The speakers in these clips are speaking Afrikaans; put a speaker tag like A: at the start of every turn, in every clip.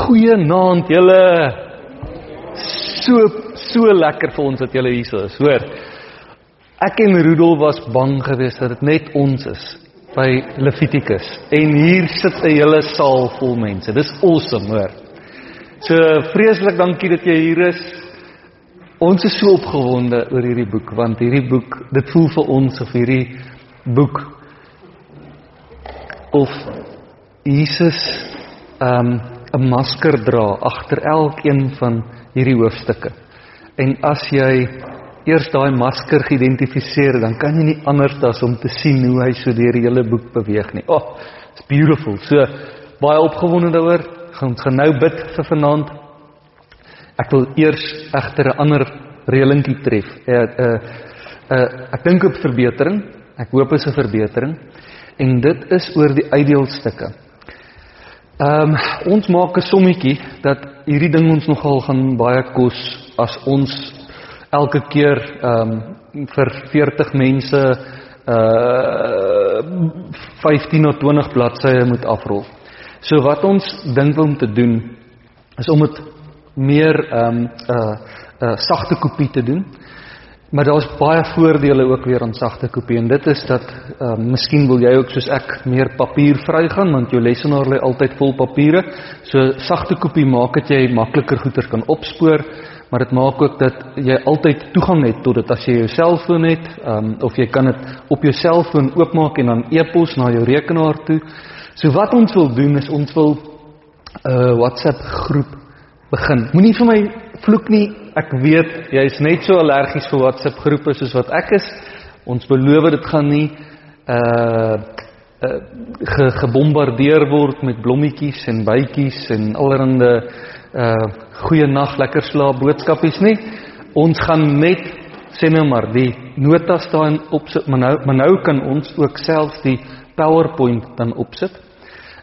A: Goeienaand julle. So so lekker vir ons dat julle hier is. Hoor. Ek en Rudolf was bang geweest dat dit net ons is by Levitikus en hier sit 'n hele saal vol mense. Dis awesome, hoor. So vreeslik dankie dat jy hier is. Ons is so opgewonde oor hierdie boek want hierdie boek, dit voel vir ons of hierdie boek of Jesus um 'n masker dra agter elkeen van hierdie hoofstukke. En as jy eers daai masker geïdentifiseer, dan kan jy nie anders as om te sien hoe hy so deur die hele boek beweeg nie. Oh, it's beautiful. So baie opgewonde daaroor. Gaan gaan nou bid vir vanaand. Ek wil eers egter 'n ander reëlingkie tref. Uh uh, uh ek dink op verbetering. Ek hoop is 'n verbetering. En dit is oor die uitdeelstukke. Ehm um, ons maak 'n sommetjie dat hierdie ding ons nogal gaan baie kos as ons elke keer ehm um, vir 40 mense uh 15 of 20 bladsye moet afrol. So wat ons dink om te doen is om dit meer ehm um, 'n uh, 'n uh, sagte kopie te doen. Maar daar's baie voordele ook weer aan sagte kopie en dit is dat ehm uh, miskien wil jy ook soos ek meer papier vrygaan want jou lesenaar lê altyd vol papiere. So sagte kopie maak dit jy makliker goeder kan opspoor, maar dit maak ook dat jy altyd toegang het tot dit as jy jou selfoon het, ehm um, of jy kan dit op jou selfoon oopmaak en dan e-pos na jou rekenaar toe. So wat ons wil doen is ons wil 'n uh, WhatsApp groep begin. Moenie vir my vloek nie. Ek weet jy is net so allergies vir WhatsApp groepe soos wat ek is. Ons beloof dit gaan nie uh uh ge, gebombardeer word met blommetjies en bytjies en allerlei uh goeie nag lekker slaap boodskapies nie. Ons gaan net sê nou maar die notas staan op maar nou maar nou kan ons ook selfs die PowerPoint dan opsit.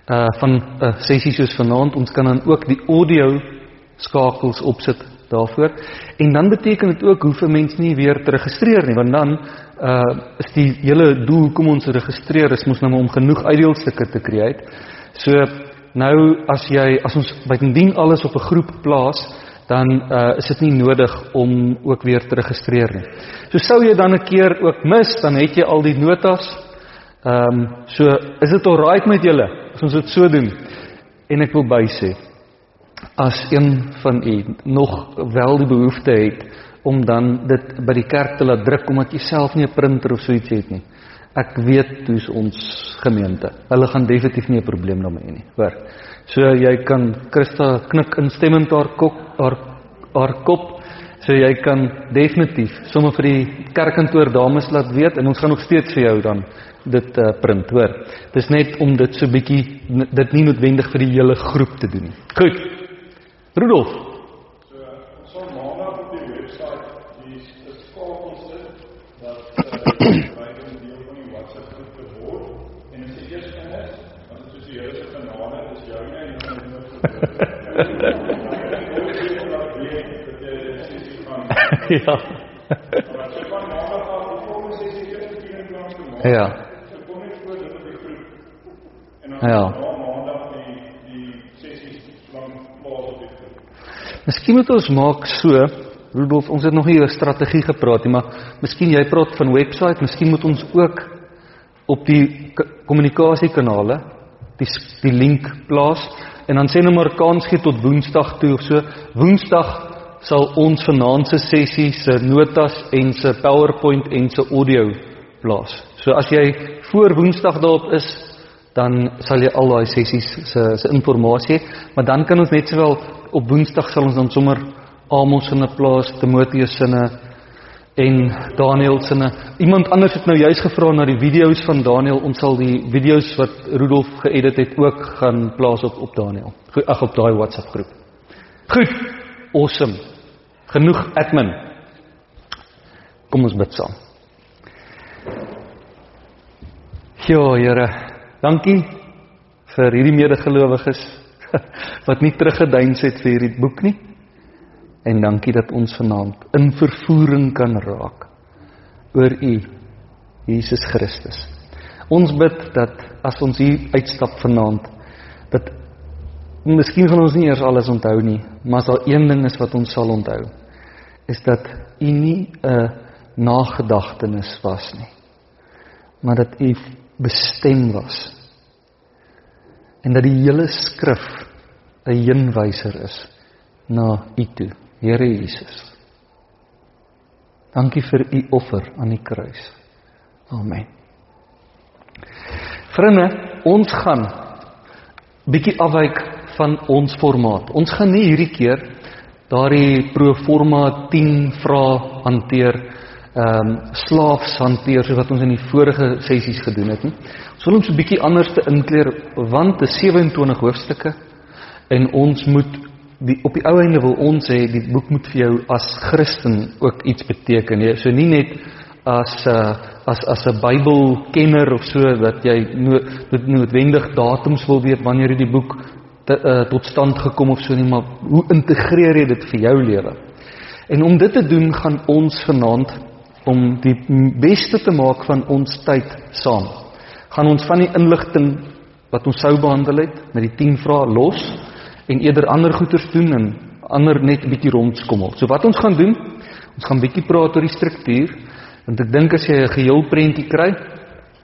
A: Uh van 'n uh, sessie soos vanaand ons kan dan ook die audio skakels opsit daarvoor. En dan beteken dit ook hoef 'n mens nie weer te registreer nie, want dan uh is die hele doel hoekom ons registreer is mos nou om genoeg uitdeelstukke te create. So nou as jy as ons bytendien alles op 'n groep plaas, dan uh is dit nie nodig om ook weer te registreer nie. So sou jy dan 'n keer ook mis, dan het jy al die notas. Ehm um, so is dit alraai met julle as ons dit so doen. En ek wil bysê as een van u nog wel die behoefte het om dan dit by die kerk te laat druk omdat jy self nie 'n printer of so iets het nie. Ek weet hoe's ons gemeente. Hulle gaan definitief nie 'n probleem daarmee hê nie. Hoor. So jy kan Christa knik instemmend haar kop haar haar kop. So jy kan definitief sommer vir die kerkkantoor dames laat weet en ons gaan nog steeds vir jou dan dit uh, print, hoor. Dis net om dit so bietjie dit nie noodwendig vir die hele groep te doen nie. Goed. Rudolf.
B: So ons maandag op die webwerf die skakels sit dat by die deel van die WhatsApp groep te word en as jy eers in is, dan is soos die Here se genade is jou nie en dan
A: Ja. Ja. Ja. Miskien moet ons maak so, Rudolf, ons het nog nie oor strategie gepraat nie, maar miskien jy praat van webwerf, miskien moet ons ook op die kommunikasiekanale die die link plaas en dan sê nou maar kans gee tot Woensdag toe of so. Woensdag sal ons vanaand se sessie se notas en se PowerPoint en se audio plaas. So as jy voor Woensdag daarop is, dan sal jy al daai sessies se se inligting hê, maar dan kan ons net sowel op Woensdag sal ons dan sommer Amos in 'n plaas, Timoteus sinne en Daniel sinne. Iemand anders het nou juist gevra na die video's van Daniel. Ons sal die video's wat Rudolf geëdit het ook gaan plaas op op Daniel. Goed, ag op daai WhatsApp groep. Goed. Awesome. Genoeg admin. Kom ons bid saam. Ja, Here. Dankie vir hierdie medegelowiges wat nie teruggeduins het vir hierdie boek nie. En dankie dat ons vanaand in vervoering kan raak oor U Jesus Christus. Ons bid dat as ons hier uitstap vanaand dat miskien gaan ons nie eers alles onthou nie, maar as daar een ding is wat ons sal onthou, is dat u nie 'n nagedagtenis was nie, maar dat u bestem was. En dat die hele skrif 'n heenwyser is na u toe, Here Jesus. Dankie vir u offer aan die kruis. Amen. Vriende, ons gaan bietjie afwyk van ons formaat. Ons gaan nie hierdie keer daardie pro forma 10 vrae hanteer, ehm um, slaafs hanteer soos wat ons in die vorige sessies gedoen het nie. Ons wil ons 'n bietjie anders te inkleer want dit is 27 hoofstukke en ons moet die op die ou einde wil ons sê die boek moet vir jou as Christen ook iets beteken. Jy so nie net as 'n uh, as as 'n Bybelkenner of so dat jy no, noodwendig datums wil weet wanneer hierdie boek te, uh, tot stand gekom of so nie, maar hoe integreer jy dit vir jou lewe? En om dit te doen gaan ons vanaand om die beste te maak van ons tyd saam. Gaan ons van die inligting wat ons sou behandel het met die 10 vrae los en eerder ander goeters doen en ander net 'n bietjie rondskommel. So wat ons gaan doen, ons gaan bietjie praat oor die struktuur Want ek dink as jy 'n geheel prentjie kry,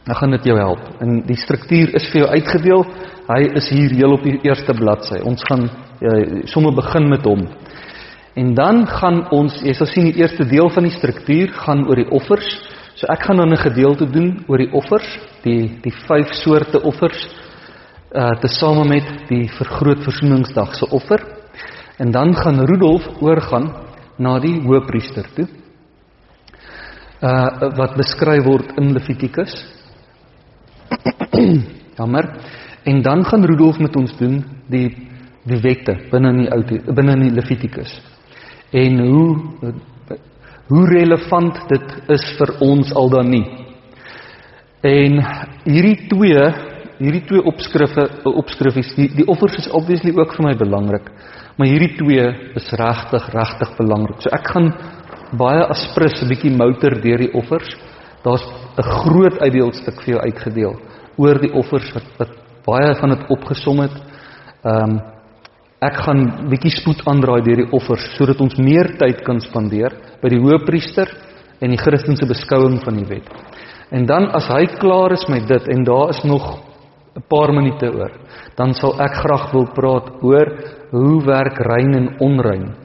A: dan gaan dit jou help. En die struktuur is vir jou uitgedeel. Hy is hier heel op die eerste bladsy. Ons gaan uh, sommer begin met hom. En dan gaan ons, jy sal sien die eerste deel van die struktuur gaan oor die offers. So ek gaan dan 'n gedeelte doen oor die offers, die die vyf soorte offers uh tesame met die vergroot versoeningsdag se offer. En dan gaan Rudolf oorgaan na die hoëpriester toe uh wat beskryf word in Levitikus. Jammer. En dan gaan Rudolf met ons doen die die wette binne in die ou binne in die Levitikus. En hoe hoe relevant dit is vir ons al dan nie. En hierdie twee hierdie twee opskrifte opskrifies die die offers is obviously ook vir my belangrik. Maar hierdie twee is regtig regtig belangrik. So ek gaan baie aspris 'n bietjie mouter deur die offers. Daar's 'n groot uitdeelstuk vir jou uitgedeel oor die offers wat wat baie van dit opgesom het. Ehm um, ek gaan bietjie spoed aandraai deur die offers sodat ons meer tyd kan spandeer by die hoëpriester en die Christelike beskouing van die wet. En dan as hy klaar is met dit en daar is nog 'n paar minute oor, dan sal ek graag wil praat oor hoe werk rein en onrein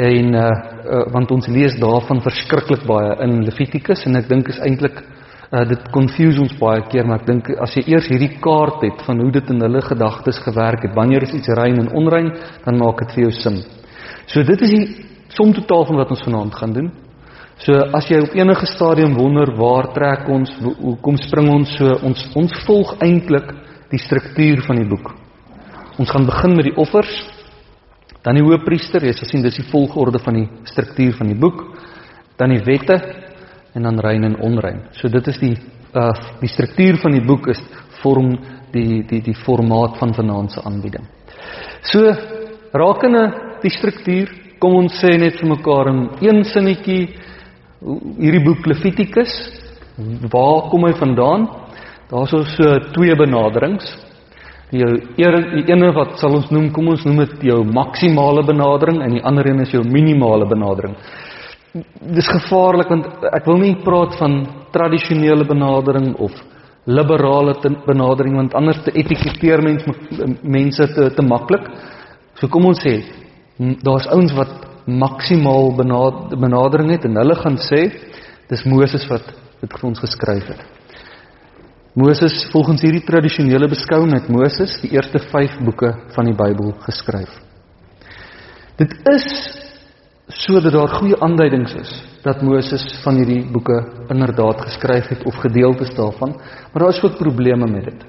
A: en uh, uh want ons lees daarvan verskriklik baie in Levitikus en ek dink is eintlik uh dit confuse ons baie keer maar ek dink as jy eers hierdie kaart het van hoe dit in hulle gedagtes gewerk het wanneer is iets rein en onrein dan maak dit vir jou sin. So dit is die som totaal van wat ons vanaand gaan doen. So as jy op enige stadium wonder waar trek ons hoe kom spring ons so ons ons volg eintlik die struktuur van die boek. Ons gaan begin met die offers Dan die hoëpriester, jy sal sien dis die volgorde van die struktuur van die boek, dan die wette en dan rein en onrein. So dit is die uh die struktuur van die boek is vorm die die die formaat van vanaand se aanbieding. So rakende die struktuur, kom ons sê net vir mekaar in een sinnetjie hierdie boek Levitikus, waar kom hy vandaan? Daar's so twee benaderings die die ene wat sal ons noem, kom ons noem dit jou maksimale benadering en die ander een is jou minimale benadering. Dis gevaarlik want ek wil nie praat van tradisionele benadering of liberale benadering want anders te etiketeer mens mense te te maklik. So kom ons sê daar's ouens wat maksimaal benadering het en hulle gaan sê dis Moses wat dit vir ons geskryf het. Moses, volgens hierdie tradisionele beskouing het Moses die eerste 5 boeke van die Bybel geskryf. Dit is sodat daar goeie aanduidings is dat Moses van hierdie boeke inderdaad geskryf het of gedeeltes daarvan, maar daar is ook probleme met dit.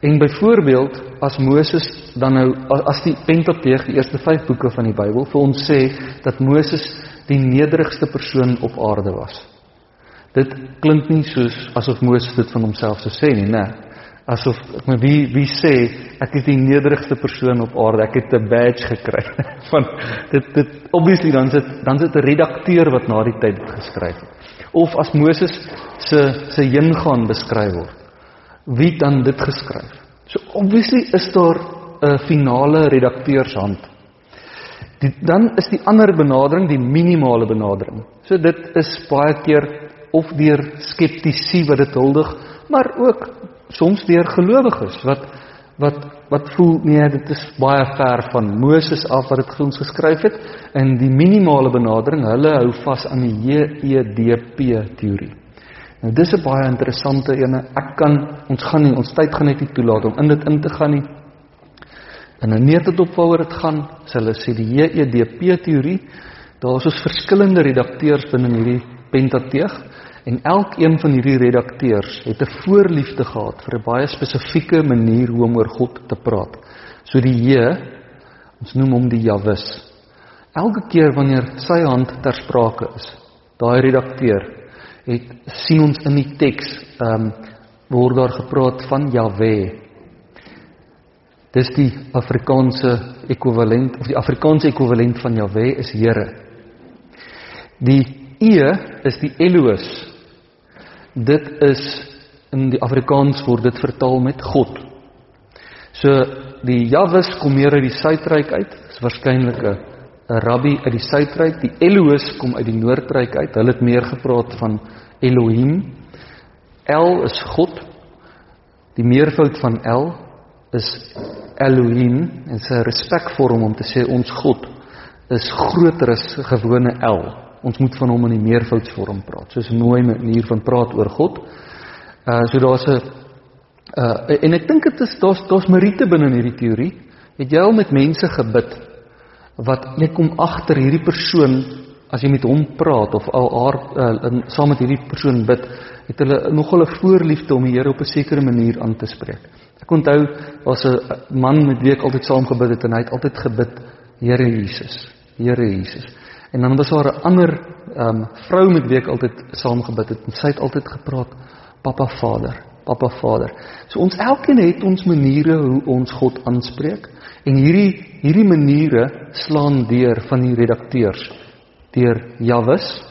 A: En byvoorbeeld as Moses dan nou as die Pentateeg, die eerste 5 boeke van die Bybel vir ons sê dat Moses die nederigste persoon op aarde was. Dit klink nie soos asof Moses dit van homself sou sê nie, né? Asof maar wie wie sê ek is die nederigste persoon op aarde, ek het 'n badge gekry van dit dit obviously dan sit dan sit 'n redakteur wat na die tyd geskryf het. Of as Moses se se heengaan beskryf word, wie dan dit geskryf? So obviously is daar 'n finale redakteurs hand. Die, dan is die ander benadering die minimale benadering. So dit is baie keer of deur skeptici wat dit huldig, maar ook soms deur gelowiges wat wat wat voel nee, dit is baie ver van Moses af wat dit vir ons geskryf het in die minimale benadering, hulle hou vas aan die JEDP teorie. Nou dis 'n baie interessante ene. Ek kan ons gaan nie ons tyd gaan net nie toelaat om in dit in te gaan nie. En nou net dit op waaroor dit gaan, sê hulle sê die JEDP teorie, daar is ons verskillende redakteurs binne hierdie Pentateeg en elkeen van hierdie redakteurs het 'n voorliefde gehad vir 'n baie spesifieke manier hoe om oor God te praat. So die J, ons noem hom die Jawis. Elke keer wanneer sy hand ter sprake is, daai redakteur het sien ons in die teks, ehm um, word daar gepraat van Jahwe, Dis die Afrikaanse ekwivalent of die Afrikaanse ekwivalent van Jahwe is Here. Die E is die Elohos. Dit is in die Afrikaans word dit vertaal met God. So die Jahwes kom meer uit die suidryk uit. Dis waarskynlik 'n rabbi uit die suidryk. Die Elohos kom uit die noordryk uit. Hulle het meer gepraat van Elohim. El is God. Die meervoud van El is Elohim en sy respek vir hom om te sê ons God is groter as gewone El. Ons moet van hom in die meervoudsvorm praat. So 'n mooi manier van praat oor God. Uh so daar's 'n uh en ek dink dit is daar's daar's meriete binne in hierdie teorie. Het jy al met mense gebid wat net kom agter hierdie persoon as jy met hom praat of al haar uh, in, saam met hierdie persoon bid, het hulle nogal 'n voorliefde om die Here op 'n sekere manier aan te spreek. Ek onthou was 'n man met wie ek altyd saam gebid het en hy het altyd gebid Here Jesus, Here Jesus. En dan was daar 'n ander ehm um, vrou met wie ek altyd saam gebid het en sy het altyd gepraat Papa Vader, Papa Vader. So ons elkeen het ons maniere hoe ons God aanspreek en hierdie hierdie maniere slaan deur van die redakteurs deur Jawes,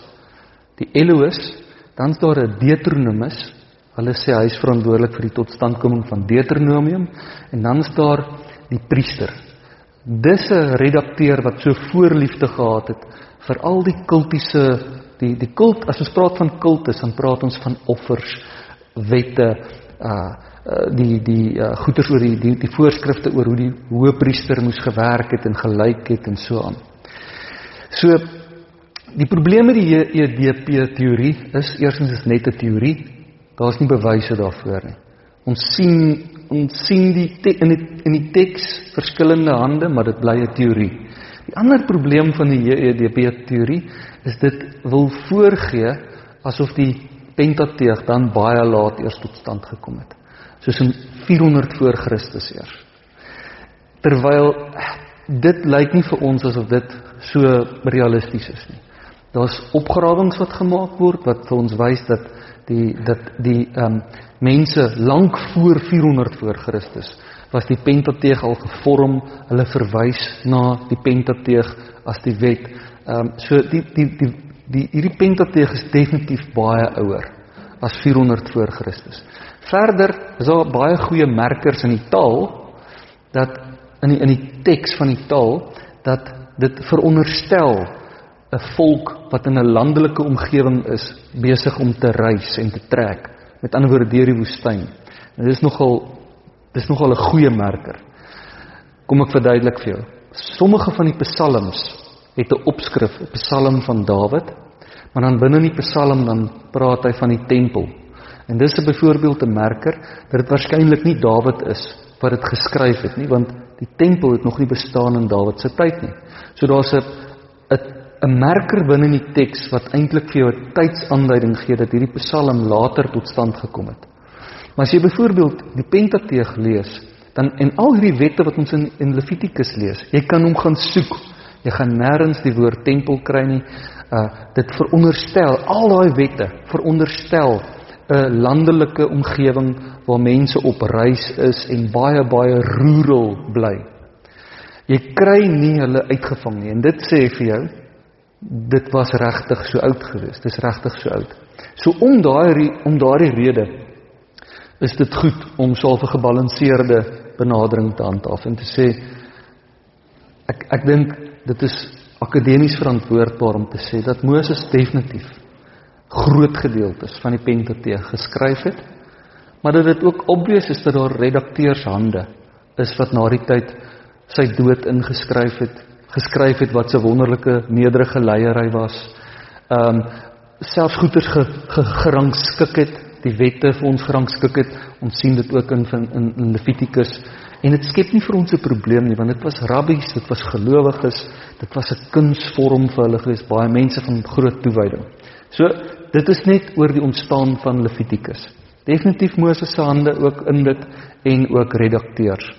A: die Elohos, dan's daar 'n Deuteronomus Hulle sê hy is verantwoordelik vir die totstandkoming van Deuteronomium en dan is daar die priester. Dis 'n redakteur wat so voorliefde gehad het vir al die kultiese die die kult as ons praat van kultus dan praat ons van offers, wette, uh die die uh, goeders oor die die, die voorskrifte oor hoe die hoëpriester moes gewerk het en gelyk het en so aan. So die probleem met die EDP teorie is eerstens is net 'n teorie Daar's nie bewyse daarvoor nie. Ons sien ons sien die te, in die in die teks verskillende hande, maar dit bly 'n teorie. Die ander probleem van die JEDP teorie is dit wil voorgee asof die Pentateeg dan baie laat eers tot stand gekom het. Soos in 400 voor Christus eers. Terwyl dit lyk nie vir ons asof dit so realisties is nie. Daar's opgrawings wat gemaak word wat vir ons wys dat die dat die ehm um, mense lank voor 400 voor Christus was die Pentateeg al gevorm. Hulle verwys na die Pentateeg as die wet. Ehm um, so die die die die hierdie Pentateeg is definitief baie ouer as 400 voor Christus. Verder is daar baie goeie merkers in die taal dat in die in die teks van die taal dat dit veronderstel 'n volk wat in 'n landelike omgewing is besig om te reis en te trek met ander woorde deur die woestyn. En dit is nogal dis nogal 'n goeie merker. Kom ek verduidelik vir jou. Sommige van die psalms het 'n opskrif, 'n psalm van Dawid, maar dan binne in die psalm dan praat hy van die tempel. En dis 'n byvoorbeeld 'n merker dat dit waarskynlik nie Dawid is wat dit geskryf het nie, want die tempel het nog nie bestaan in Dawid se tyd nie. So daar's 'n 'n 'n merker binne in die teks wat eintlik vir jou 'n tydsaanduiding gee dat hierdie Psalm later tot stand gekom het. Maar as jy byvoorbeeld die Pentateeg lees, dan en al hierdie wette wat ons in in Levitikus lees, jy kan hom gaan soek. Jy gaan nêrens die woord tempel kry nie. Uh dit veronderstel al daai wette veronderstel 'n landelike omgewing waar mense op reis is en baie baie rural bly. Jy kry nie hulle uitgevang nie en dit sê vir jou dit was regtig so oud geweest. Dis regtig so oud. So om daai om daardie rede is dit goed om so 'n gebalanseerde benadering te handhaaf en te sê ek ek dink dit is akademies verantwoordbaar om te sê dat Moses definitief groot gedeeltes van die Pentateeg geskryf het, maar dat dit ook obvious is dat daar redakteurshande is wat na die tyd sy dood ingeskryf het, geskryf het wat 'n wonderlike nederige leier hy was. Ehm um, selfs goeters ge, ge, gerangskik het, die wette vir ons gerangskik het. Ons sien dit ook in in, in Levitikus en dit skep nie vir ons 'n probleem nie want dit was rabbies, dit was gelowiges, dit was 'n kunsvorm vir hulle gewees, baie mense van groot toewyding. So dit is net oor die ontstaan van Levitikus. Definitief Moses se hande ook in dit en ook redakteurs.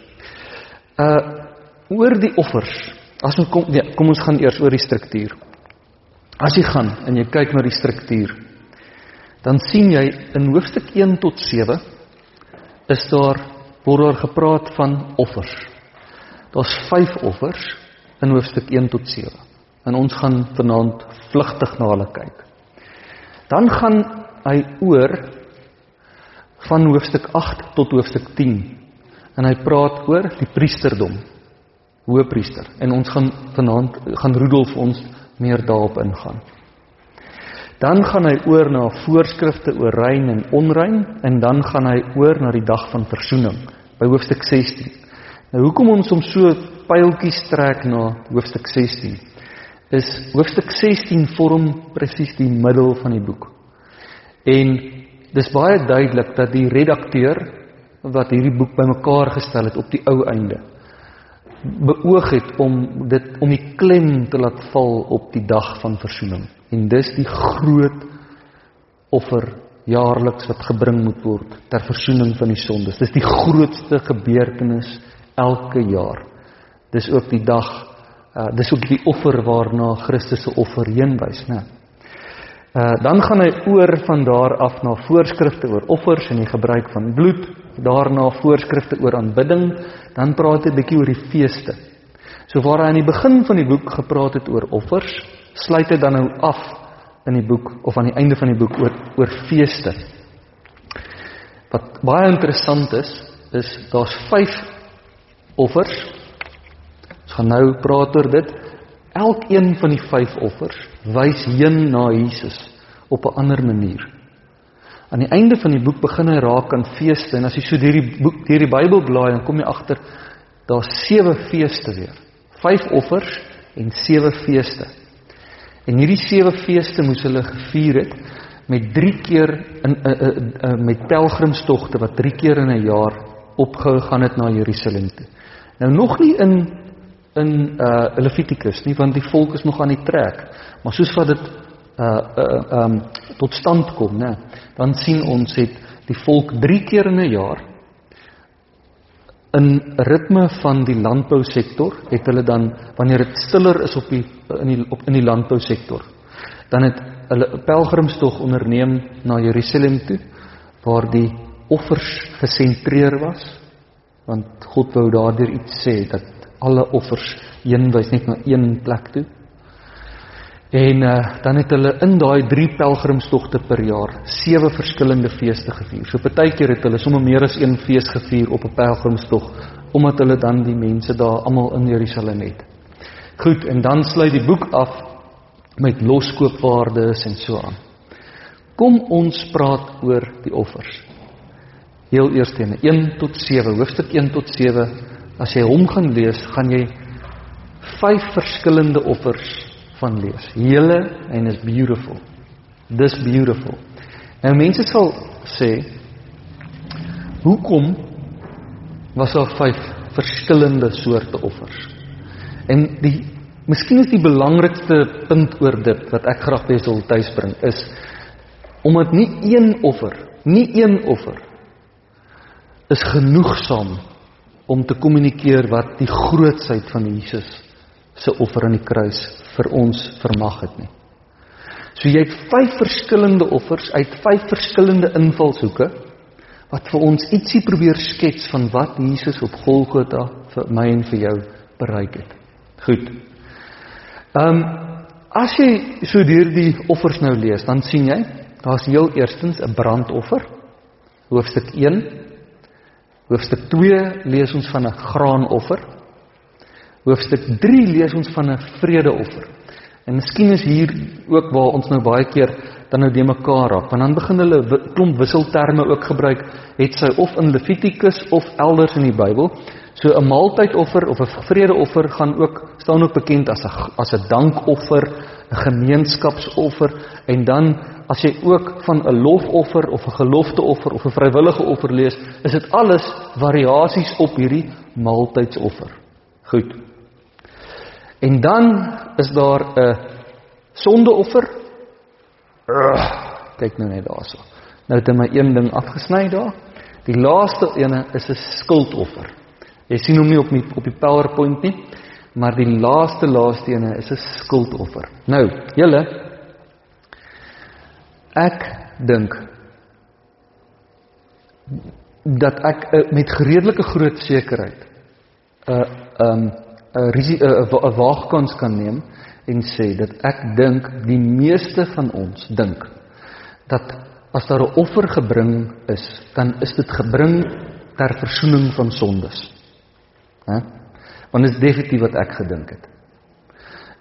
A: Uh oor die offers. As ons kom nee, kom ons gaan eers oor die struktuur. As jy gaan en jy kyk na die struktuur, dan sien jy in hoofstuk 1 tot 7 is daar word daar gepraat van offers. Daar's 5 offers in hoofstuk 1 tot 7. En ons gaan vanaand vlugtig na hulle kyk. Dan gaan hy oor van hoofstuk 8 tot hoofstuk 10 en hy praat oor die priesterdom hoëpriester en ons gaan vanaand gaan Rudolf ons meer daarop ingaan. Dan gaan hy oor na voorskrifte oor rein en onrein en dan gaan hy oor na die dag van verzoening by hoofstuk 16. Nou hoekom ons om so pyltjies trek na hoofstuk 16 is hoofstuk 16 vorm presies die middel van die boek. En dis baie duidelik dat die redakteur wat hierdie boek bymekaar gestel het op die ou einde beoog het om dit om die klem te laat val op die dag van verzoening. En dis die groot offer jaarliks wat gebring moet word ter verzoening van die sondes. Dis die grootste gebeurtenis elke jaar. Dis ook die dag uh dis ook die offer waarna Christus se offer heen wys, né? Uh dan gaan hy oor van daar af na voorskrifte oor offers en die gebruik van bloed, daarna voorskrifte oor aanbidding, dan praat hy 'n bietjie oor die feeste. So waar hy aan die begin van die boek gepraat het oor offers, sluit hy dan nou af in die boek of aan die einde van die boek oor oor feeste. Wat baie interessant is, is daar's 5 offers. Ons gaan nou praat oor dit. Elkeen van die 5 offers wys heen na Jesus op 'n ander manier. Aan die einde van die boek begin hy raak aan feeste en as jy so deur die boek deur die Bybel blaai dan kom jy agter daar's sewe feeste weer. Vyf offers en sewe feeste. En hierdie sewe feeste moes hulle gevier het met 3 keer in uh, uh, uh, met pelgrimstogte wat 3 keer in 'n jaar opgehou gaan het na Jerusalem toe. Nou nog nie in in uh Levitikus nie want die volk is nog aan die trek. Maar soos wat dit uh uh um tot stand kom, né? Dan sien ons het die volk 3 keer in 'n jaar in ritme van die landbousektor het hulle dan wanneer dit stiller is op die in die op in die landbousektor dan het hulle 'n pelgrimstog onderneem na Jerusalem toe waar die offers gesentreer was want God wou daardeur iets sê dat alle offers heen wys net na een plek toe En uh, dan het hulle in daai 3 pelgrimstogte per jaar sewe verskillende feeste gevier. So partykeer het hulle sommer meer as een fees gevier op 'n pelgrimstog omdat hulle dan die mense daar almal in Jerusalem het. Goed, en dan sluit die boek af met loskoopwaardes en so aan. Kom ons praat oor die offers. Heel eers teen 1 tot 7, hoofstuk 1 tot 7. As jy hom gaan lees, gaan jy vyf verskillende offers van lees. Hele en is beautiful. Dis beautiful. Nou mense sal sê hoekom was daar vyf verskillende soorte offers? En die miskien is die belangrikste punt oor dit wat ek graag wil wil tuisbring is omdat nie een offer, nie een offer is genoegsaam om te kommunikeer wat die grootsheid van Jesus se offer aan die kruis vir ons vermag het nie. So jy het vyf verskillende offers uit vyf verskillende invalshoeke wat vir ons ietsie probeer skets van wat Jesus op Golgotha vir my en vir jou bereik het. Goed. Um, as jy so deur die offers nou lees, dan sien jy daar's heel eerstens 'n brandoffer. Hoofstuk 1. Hoofstuk 2 lees ons van 'n graanoffer. Hoofstuk 3 lees ons van 'n vredeoffer. En miskien is hier ook waar ons nou baie keer dan nou de mekaar raak. Want dan begin hulle klomp wisselterme ook gebruik, het sy of in Levitikus of elders in die Bybel. So 'n maaltydoffer of 'n vredeoffer gaan ook staan ook bekend as 'n as 'n dankoffer, 'n gemeenskapsoffer en dan as jy ook van 'n lofoffer of 'n gelofteoffer of 'n vrywillige offer lees, is dit alles variasies op hierdie maaltydsoffer. Goed. En dan is daar 'n sondeoffer. Kyk nou net daarso. Nou het hy my een ding afgesny daar. Die laaste ene is 'n skuldoffer. Jy sien hom nie op die op die PowerPoint nie, maar die laaste laaste ene is 'n skuldoffer. Nou, julle ek dink dat ek uh, met redelike groot sekerheid 'n uh, 'n um, 'n 'n waagkans kan neem en sê dat ek dink die meeste van ons dink dat as daar 'n offer gebring is, dan is dit gebring ter verzoening van sondes. Hè? Want dit is definitief wat ek gedink het.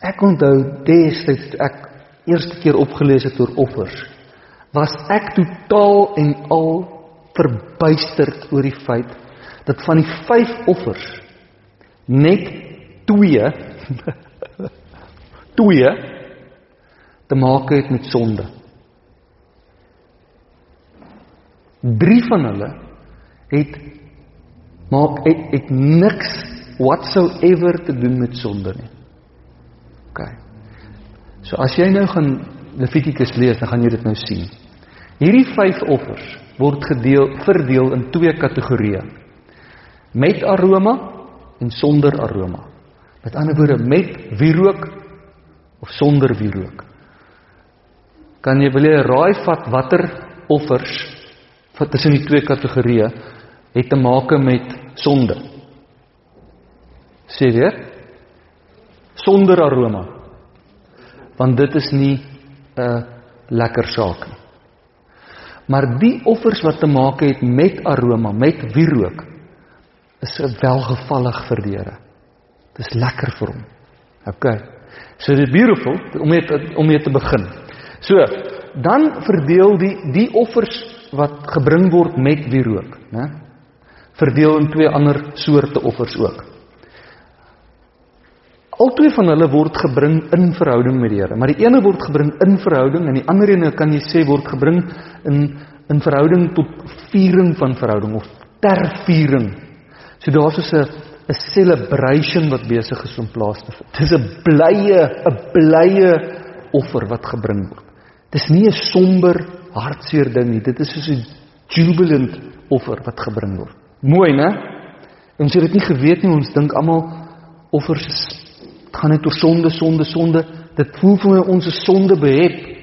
A: Ek onthou destyds toe ek eerste keer opgelees het oor offers, was ek totaal en al verbuisterd oor die feit dat van die 5 offers net 2 2 te maak het met sonde. 3 van hulle het maak het, het niks whatsoever te doen met sonde nie. OK. So as jy nou gaan Levitikus lees, dan gaan jy dit nou sien. Hierdie 5 offers word gedeel verdeel in twee kategorieë. Met aroma en sonder aroma. Met ander woorde, met wierook of sonder wierook. Kan jy wil jy raai vat watter offers wat tussen die twee kategorieë het te maak met sonde. Sê weer. Sonder aroma. Want dit is nie 'n lekker saak nie. Maar die offers wat te maak het met aroma, met wierook, is welgevallig vir die Here. Dit is lekker vir hom. OK. So dit beautiful om mee te, om mee te begin. So, dan verdeel die die offers wat gebring word met wierook, né? verdeel in twee ander soorte offers ook. Albei van hulle word gebring in verhouding met die Here, maar die ene word gebring in verhouding en die ander ene kan jy sê word gebring in in verhouding tot viering van verhouding of ter viering. So daar's 'n 'n celebration wat besig is om plaas te vind. Dis 'n blye, 'n blye offer wat gebring word. Dis nie 'n somber, hartseer ding nie. Dit is soos 'n jubilant offer wat gebring word. Mooi, né? Ons het dit nie geweet nie, ons dink almal offers is gaan net oor sonde, sonde, sonde. Dit voel vir my ons is sonde behep.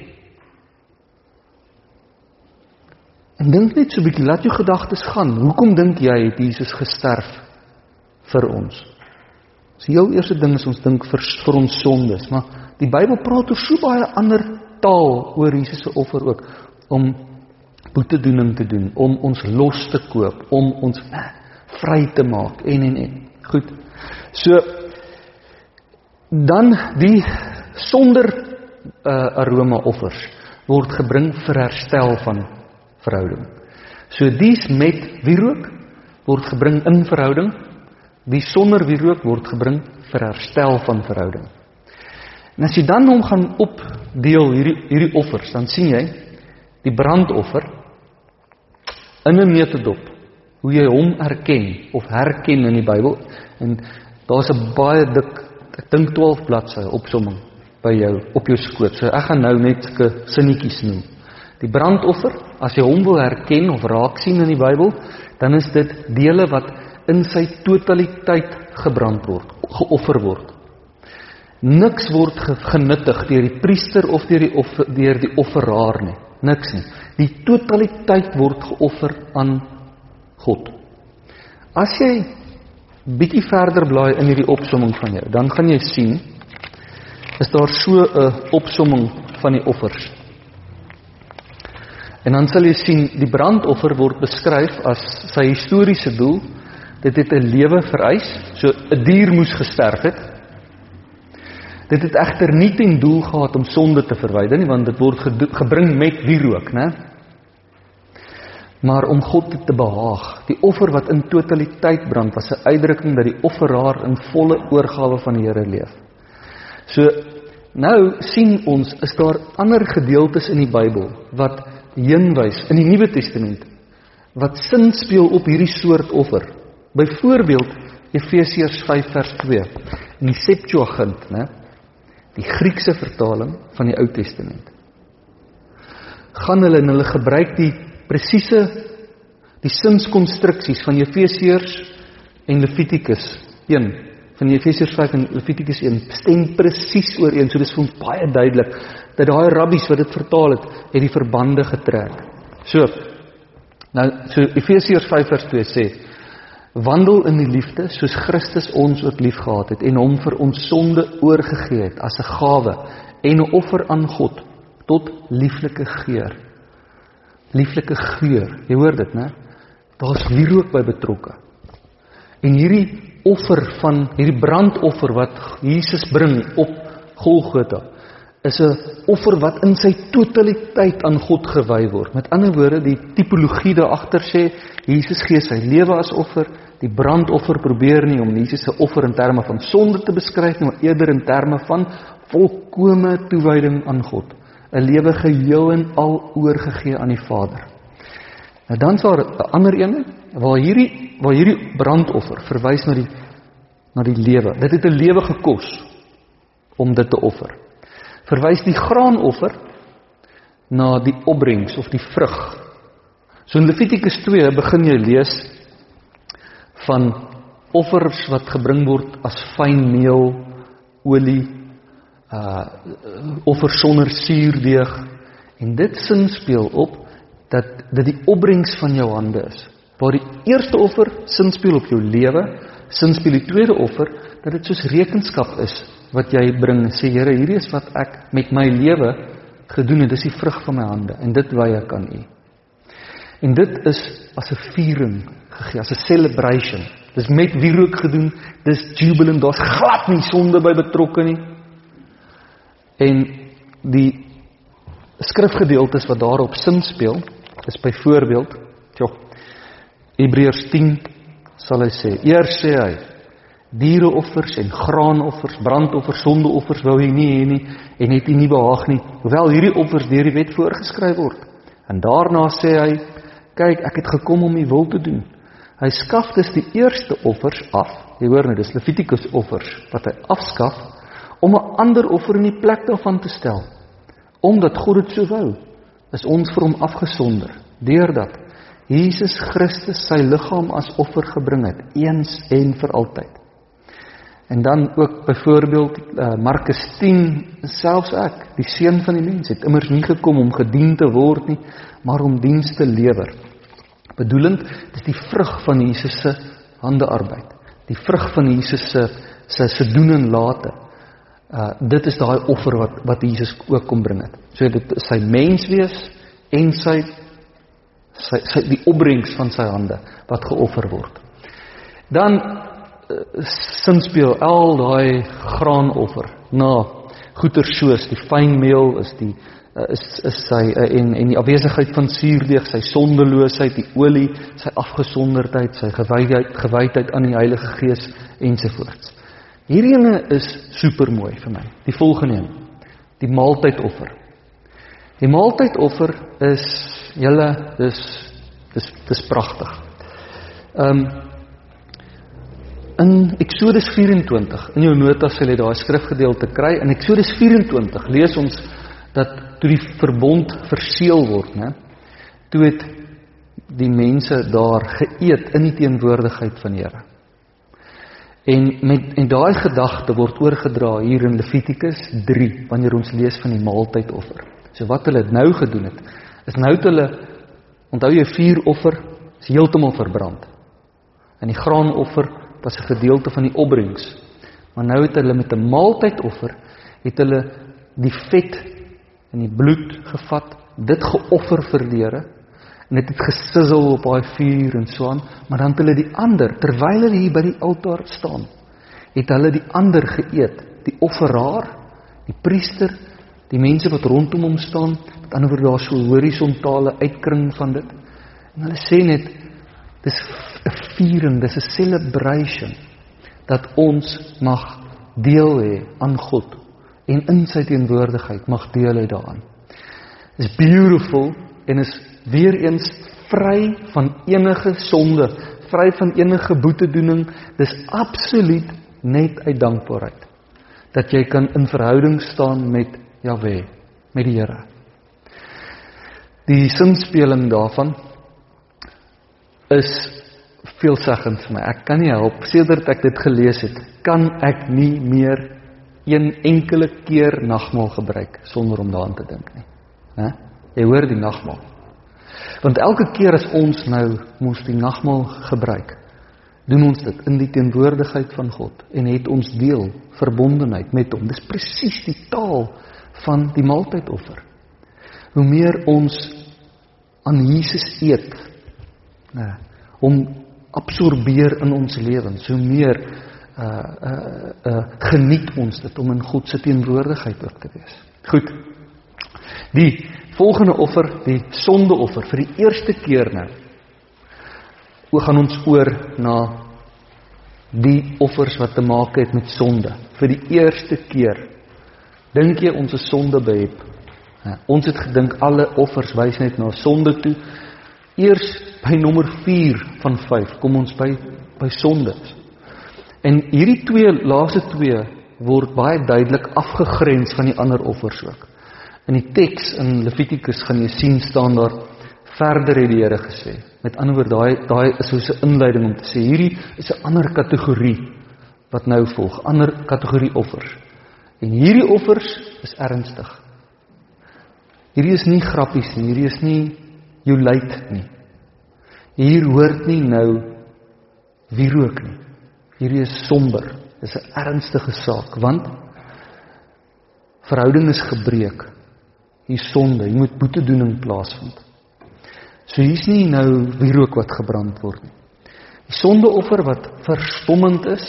A: En dink net so 'n bietjie, laat jou gedagtes gaan. Hoekom dink jy het Jesus gesterf vir ons? Dis die heel eerste ding is ons dink vir vir ons sondes, maar die Bybel praat oor so baie ander taal oor Jesus se offer ook om boetedoening te doen, om ons los te koop, om ons vry te maak en en en. Goed. So dan die sonder uh, aroma offers word gebring vir herstel van verhouding. So dies met wierook word gebring in verhouding, die sonder wierook word gebring vir herstel van verhouding. En as jy dan hom gaan opdeel hierdie hierdie offers, dan sien jy die brandoffer in 'n metodop hoe jy hom erken of herken in die Bybel en daar's 'n baie dik ek dink 12 bladsye opsomming by jou op jou skoot. So ek gaan nou net sulke sinnetjies noem. Die brandoffer, as jy hom wil herken of raak sien in die Bybel, dan is dit dele wat in sy totaliteit gebrand word, geoffer word. Niks word genuttig deur die priester of deur die offer deur die offeraar nie. Niks nie. Die totaliteit word geoffer aan God. As jy bietjie verder blaai in hierdie opsomming van jou, dan gaan jy sien is daar so 'n opsomming van die offers. En dan sal jy sien die brandoffer word beskryf as sy historiese doel. Dit het 'n lewe vereis, so 'n dier moes gesterf het. Dit het egter nie ten doel gehad om sonde te verwyder nie, want dit word gebring met wierook, né? Maar om God te behaag. Die offer wat in totaliteit brand was 'n uitdrukking dat die offeraar in volle oorgawe van die Here leef. So nou sien ons is daar ander gedeeltes in die Bybel wat heenwys in die Nuwe Testament wat sin speel op hierdie soort offer. Byvoorbeeld Efesiërs 5 vers 2 in die Septuagint, né? Die Griekse vertaling van die Ou Testament. Gaan hulle en hulle gebruik die presiese die sinskonstruksies van Efesiërs en Levitikus 1 van Efesiërs 5 en Levitikus 1 stem presies ooreen. So dis vir ons baie duidelik dat daai rabbies wat dit vertaal het, het die verbande getrek. So nou so Efesiërs 5 vers 2 sê wandel in die liefde soos Christus ons ook liefgehad het en hom vir ons sonde oorgegee het as 'n gawe en 'n offer aan God tot lieflike geur. Lieflike geur. Jy hoor dit, né? Daar's wierook by betrokke. En hierdie offer van hierdie brandoffer wat Jesus bring op Golgotha is 'n offer wat in sy totaliteit aan God gewy word. Met ander woorde, die tipologie daar agter sê Jesus gee sy lewe as offer. Die brandoffer probeer nie om Jesus se offer in terme van sonde te beskryf nie, maar eerder in terme van volkomme toewyding aan God. 'n Lewe geheel en al oorgegee aan die Vader. Nou dan is daar 'n ander een waar hierdie waar hierdie brandoffer verwys na die na die lewe. Dit het 'n lewe gekos om dit te offer verwys die graanoffer na die opbrengs of die vrug. So in Levitikus 2 begin jy lees van offers wat gebring word as fyn meel, olie, uh offer sonder suurdeeg en dit sin speel op dat dit die opbrengs van jou hande is. Waar die eerste offer sin speel op jou lewe, sin speel die tweede offer dat dit soos rekenskap is wat jy bring sê Here hierdie is wat ek met my lewe gedoen het. Dis die vrug van my hande en dit wy ek aan u. En dit is as 'n viering gegee as 'n celebration. Dis met wierook gedoen dis jubilant daar's glad nie sonde by betrokke nie. En die skrifgedeeltes wat daarop sin speel is byvoorbeeld ja Hebreërs 10 sal hy sê eers sê hy diereoffers en graanoffers, brandoffers, sondeoffers wou hy nie hê nie en het hy nie behaag nie, hoewel hierdie offers deur die wet voorgeskryf word. En daarna sê hy, kyk, ek het gekom om u wil te doen. Hy skaf dus die eerste offers af. Jy hoor nou, dis Levitikus offers wat hy afskaf om 'n ander offer in die plek daarvan te stel. Omdat God dit so wou, is ons vir hom afgesonder deurdat Jesus Christus sy liggaam as offer gebring het eens en vir altyd. En dan ook byvoorbeeld uh, Markus 10 selfs ek, die seun van die mens het immers nie gekom om gedien te word nie, maar om diens te lewer. Bedoelend dis die vrug van Jesus se handearbeid. Die vrug van Jesus se se se doen en late. Uh dit is daai offer wat wat Jesus ook kom bring het. So dit sy mens wees en sy sy, sy die opbrengs van sy hande wat geoffer word. Dan sin speel al daai graanoffer na goeder soos die fyn meel is die eh, is is sy eh, en en die afwesigheid van suurdeeg, sy sondeloosheid, die olie, sy afgesonderdheid, sy gewydheid, gewydheid aan die Heilige Gees ensovoorts. Hierdie ene is super mooi vir my. Die volgende een, die maaltydoffer. Die maaltydoffer is julle dis dis dis pragtig. Ehm um, In Eksodus 24, in jou notas sal jy daai skrifgedeelte kry. In Eksodus 24 lees ons dat toe die verbond verseël word, né? Toe het die mense daar geëet in die teenwoordigheid van die Here. En met en daai gedagte word oorgedra hier in Levitikus 3 wanneer ons lees van die maaltydoffer. So wat hulle nou gedoen het, is nou het hulle onthou jy vuuroffer is heeltemal verbrand. En die graanoffer was 'n gedeelte van die opbrengs. Maar nou het hulle met 'n maaltydoffer het hulle die vet en die bloed gevat dit geoffer vir die Here en dit het gesissel op daai vuur en so aan, maar dan het hulle die ander terwyl hulle hier by die altaar staan, het hulle die ander geëet, die offeraar, die priester, die mense wat rondom hom staan, met ander woorde daar so 'n horisontale uitkring van dit. En hulle sê net dis 'n viering, dis 'n celebration dat ons mag deel hê aan God en in sy teenwoordigheid mag deel hê daaraan. Is beautiful en is weer eens vry van enige sonde, vry van enige boetedoening. Dis absoluut net uit dankbaarheid dat jy kan in verhouding staan met Jahwe, met die Here. Die sinspeling daarvan is veelzeggend vir my. Ek kan nie help sedert ek dit gelees het, kan ek nie meer een enkele keer nagmaal gebruik sonder om daaraan te dink nie. Hè? Jy hoor die nagmaal. Want elke keer as ons nou mos die nagmaal gebruik, doen ons dit in die teenwoordigheid van God en het ons deel verbondenheid met hom. Dis presies die taal van die maaltydoffer. Hoe meer ons aan Jesus eet, hom absorbeer in ons lewens, hoe meer uh uh uh geniet ons dit om in God se teenwoordigheid ook te wees. Goed. Die volgende offer, die sondeoffer vir die eerste keer nou. Hoe gaan ons oor na die offers wat te maak het met sonde vir die eerste keer? Dink jy ons is sonde behep? Ja, ons het gedink alle offers wys net na sonde toe. Eers by nommer 4 van 5 kom ons by by sonde. En hierdie twee laaste twee word baie duidelik afgegrens van die ander offers ook. In die teks in Levitikus gaan jy sien staan daar verder het die Here gesê. Met ander woorde daai daai is soos 'n inleiding om te sê hierdie is 'n ander kategorie wat nou volg, ander kategorie offers. En hierdie offers is ernstig. Hierdie is nie grappies nie, hierdie is nie jou luit nie. Hier hoort nie nou wie rook nie. Hierdie is somber. Dis 'n ernstige saak want verhouding is gebreek hier sonde, hier moet boetedoening plaasvind. So hier's nie nou wierook wat gebrand word nie. Die sondeoffer wat verstommend is,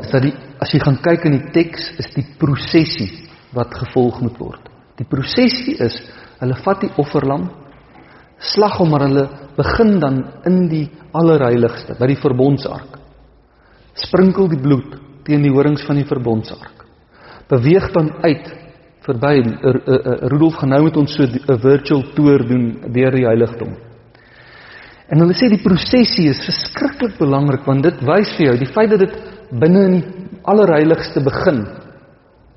A: is dat die as jy gaan kyk in die teks is die prosesie wat gevolg moet word. Die prosesie is hulle vat die offerlam, slag hom maar hulle begin dan in die allerheiligste by die verbondsark. Sprinkel die bloed teen die horings van die verbondsark. Beweeg dan uit verby er, er, er, Rudolf gaan nou met ons so 'n virtual tour doen deur die heiligdom. En hulle sê die prosesie is verskriklik belangrik want dit wys vir jou die feit dat dit binne in die allerheiligste begin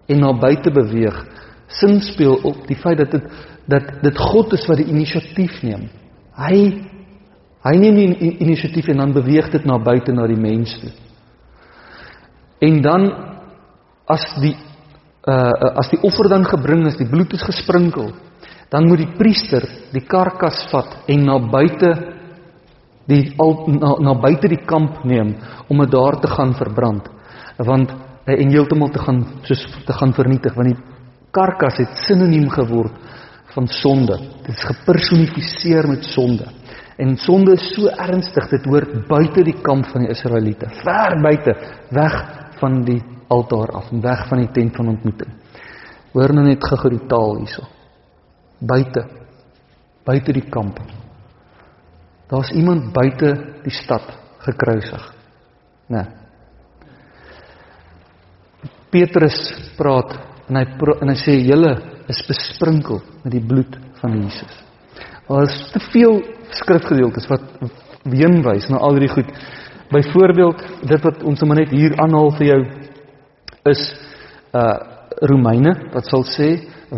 A: en na buite beweeg sin speel op die feit dat dit dat dit God is wat die inisiatief neem. Hy hy neem die inisiatief en dan beweeg dit na buite na die mens toe. En dan as die uh as die offer dan gebring is, die bloed is gesprinkel, dan moet die priester die karkas vat en na buite die al na, na buite die kamp neem om dit daar te gaan verbrand. Want en heeltemal te gaan soos te gaan vernietig want die karkas het sinoniem geword van sonde. Dit is gepersonifiseer met sonde. En sonde is so ernstig, dit hoort buite die kamp van die Israeliete, ver buite, weg van die altaar af weg van die tent van ontmoeting. Hoor nou net gou die taal hierso. Buite. Buite die kamp. Daar's iemand buite die stad gekruisig. Né? Nee. Petrus praat en hy en hy sê julle is besprinkel met die bloed van Jesus. Daar is te veel skrifgedeeltes wat heenwys na al hierdie goed. Byvoorbeeld dit wat ons sommer net hier aanhaal vir jou is uh Romeine wat sal sê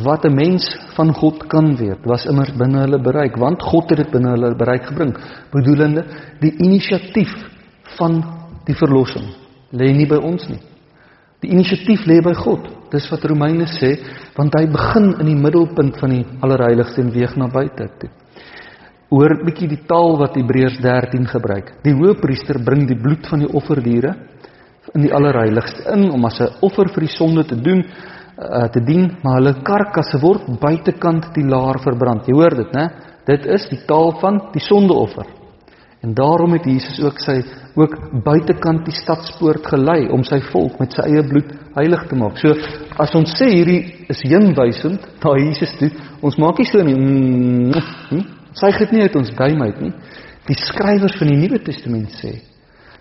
A: wat 'n mens van God kan weet was immers binne hulle bereik want God het dit binne hulle bereik gebring bedoelende die inisiatief van die verlossing lê nie by ons nie die inisiatief lê by God dis wat Romeine sê want hy begin in die middelpunt van die allerheiligste en weeg na buite toe hoor bietjie die taal wat Hebreërs 13 gebruik die hoëpriester bring die bloed van die offerdiere in die allerheiligste in om as 'n offer vir die sonde te doen uh, te dien, maar hulle karkasse word buitekant die laar verbrand. Jy hoor dit, né? Dit is die taal van die sondeoffer. En daarom het Jesus ook sy ook buitekant die stadspoort gelei om sy volk met sy eie bloed heilig te maak. So as ons sê hierdie is heenwysend na Jesus toe, ons maak nie so nie. Mm, hm? Sy het nie uit ons duim uit nie. Die skrywers van die Nuwe Testament sê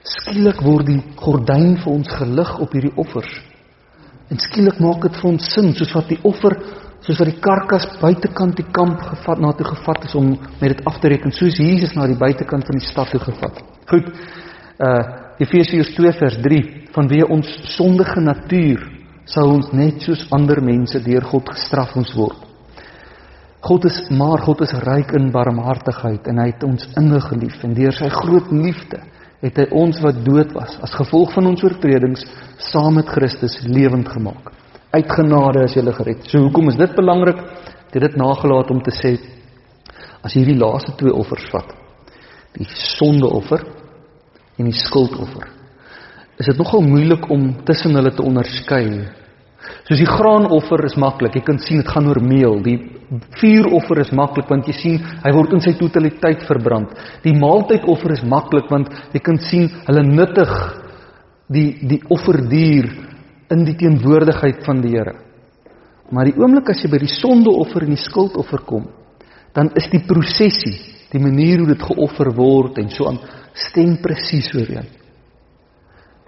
A: skielik word die gordyn vir ons gelig op hierdie offers. En skielik maak dit vir ons sin soos wat die offer soos wat die karkas buitekant die kamp gevat na toe gevat is om met dit af te reken soos Jesus na die buitekant van die stad toe gevat. Goed. Uh Efesiërs 2 vers 3 vanweë ons sondige natuur sou ons net soos ander mense deur God gestraf moes word. God is maar God is ryk in barmhartigheid en hy het ons ingelief en deur sy groot liefde het hy ons wat dood was as gevolg van ons oortredings saam met Christus lewend gemaak. Uit genade is jy gered. So hoekom is dit belangrik? Dit het nagelaat om te sê as hierdie laaste twee offers vat, die sondeoffer en die skuldoffer, is dit nogal moeilik om tussen hulle te onderskei. Soos die graanoffer is maklik, jy kan sien dit gaan oor meel. Die vuuroffer is maklik want jy sien hy word in sy totaliteit verbrand. Die maaltydoffer is maklik want jy kan sien hulle nuttig die die offerdier in die teenwoordigheid van die Here. Maar die oomblik as jy by die sondeoffer en die skuldoffer kom, dan is die prosesie, die manier hoe dit geoffer word en so aan stem presies ooreen.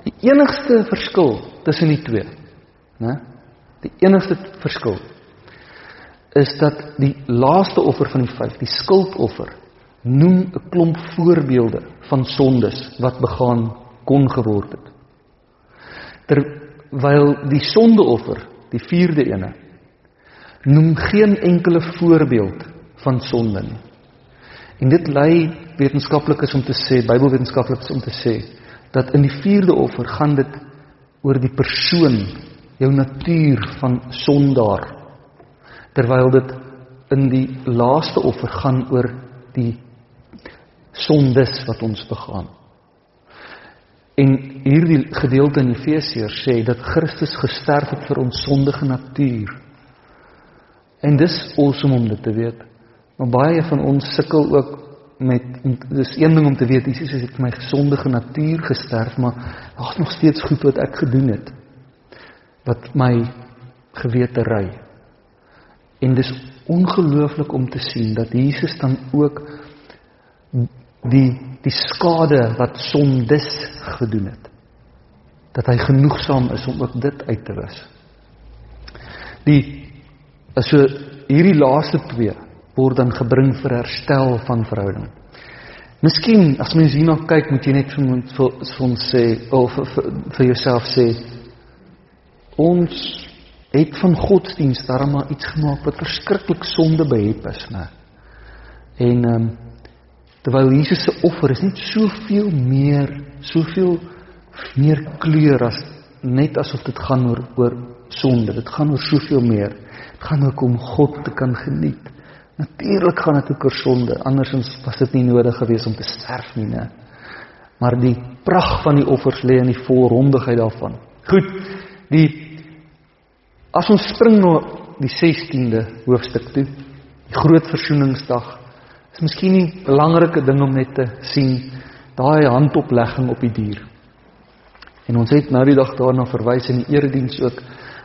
A: Die enigste verskil tussen die twee, né? Die enigste verskil is dat die laaste offer van die vyf, die skuldoffer, noem 'n klomp voorbeelde van sondes wat begaan kon geword het. Terwyl die sondeoffer, die vierde ene, noem geen enkele voorbeeld van sonde nie. En dit lei wetenskaplikes om te sê, Bybelwetenskaplikes om te sê dat in die vierde offer gaan dit oor die persoon, jou natuur van sondaar terwyl dit in die laaste offer gaan oor die sondes wat ons begaan. En hierdie gedeelte in Efesiërs sê dat Christus gesterf het vir ons sondige natuur. En dis awesome om dit te weet. Maar baie van ons sukkel ook met dis een ding om te weet Jesus het vir my gesondige natuur gesterf, maar daar's nog steeds goed wat ek gedoen het wat my gewete ry. En dis ongelooflik om te sien dat Jesus dan ook die die skade wat sondes gedoen het dat hy genoegsaam is om ook dit uit te wis. Die so hierdie laaste twee word dan gebring vir herstel van verhouding. Miskien as mens hierna kyk, moet jy net vir ons vir ons sê of vir, vir jouself sê ons het van godsdienst daarom maar iets gemaak wat verskriklik sonde behep is, né? En ehm um, terwyl Jesus se offer is net soveel meer, soveel meer kleur as net asof dit gaan oor oor sonde. Dit gaan oor soveel meer. Dit gaan ook om God te kan geniet. Natuurlik gaan dit ook oor sonde. Andersins was dit nie nodig geweest om te sterf nie, né? Maar die pragt van die offers lê in die volrondigheid daarvan. Goed. Die As ons spring na die 16de hoofstuk toe, die groot versoeningsdag, is miskien nie belangrike ding om net te sien daai handoplegging op die dier. En ons het nou die dag daarna verwys in die erediens ook,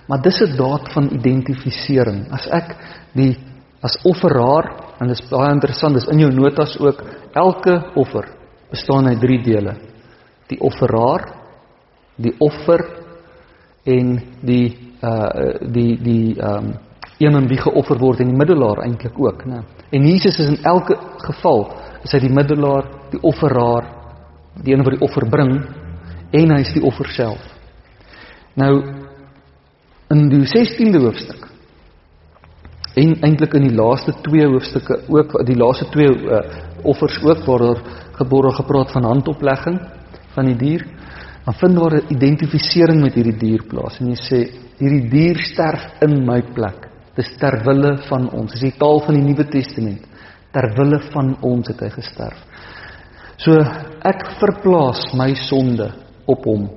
A: maar dis 'n daad van identifisering. As ek die as offeraar, en dit is baie interessant, dis in jou notas ook, elke offer bestaan uit drie dele. Die offeraar, die offer en die uh die die ehm um, een aan wie geoffer word en die middelaar eintlik ook, né? En Jesus is in elke geval is hy die middelaar, die offeraar, die een wat die offer bring en hy is die offer self. Nou in die 16de hoofstuk en eintlik in die laaste twee hoofstukke ook die laaste twee uh, offers ook waar daar gebore gepraat van handoplegging van die dier dan vind daar 'n identifisering met hierdie dier plaas en jy sê hierdie dier sterf in my plek. Dis ter wille van ons. Dis die taal van die Nuwe Testament. Ter wille van ons het hy gesterf. So ek verplaas my sonde op hom.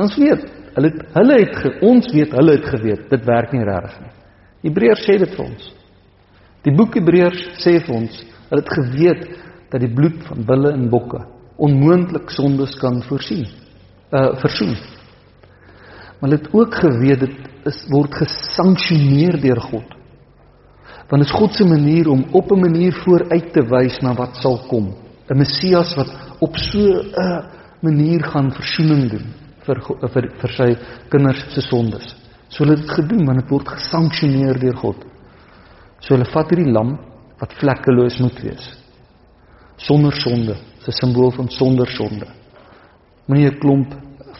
A: Ons weet, hulle het, hulle het ge, ons weet hulle het geweet dit werk nie regtig nie. Hebreërs sê dit vir ons. Die boek Hebreërs sê vir ons, hulle het geweet dat die bloed van bulle en bokke onmoontlik sondes kan voorsien. Uh versoen. Maar hulle het ook geweet dit is word gesanksioneer deur God. Want dit is God se manier om op 'n manier vooruit te wys na wat sal kom. 'n Messias wat op so 'n manier gaan versoening doen vir vir vir sy kinders se sondes. So hulle het dit gedoen want dit word gesanksioneer deur God. So hulle vat hierdie lam wat vlekkeloos moet wees. Sonder sonde, 'n simbool van sonder sonde. Moenie 'n klomp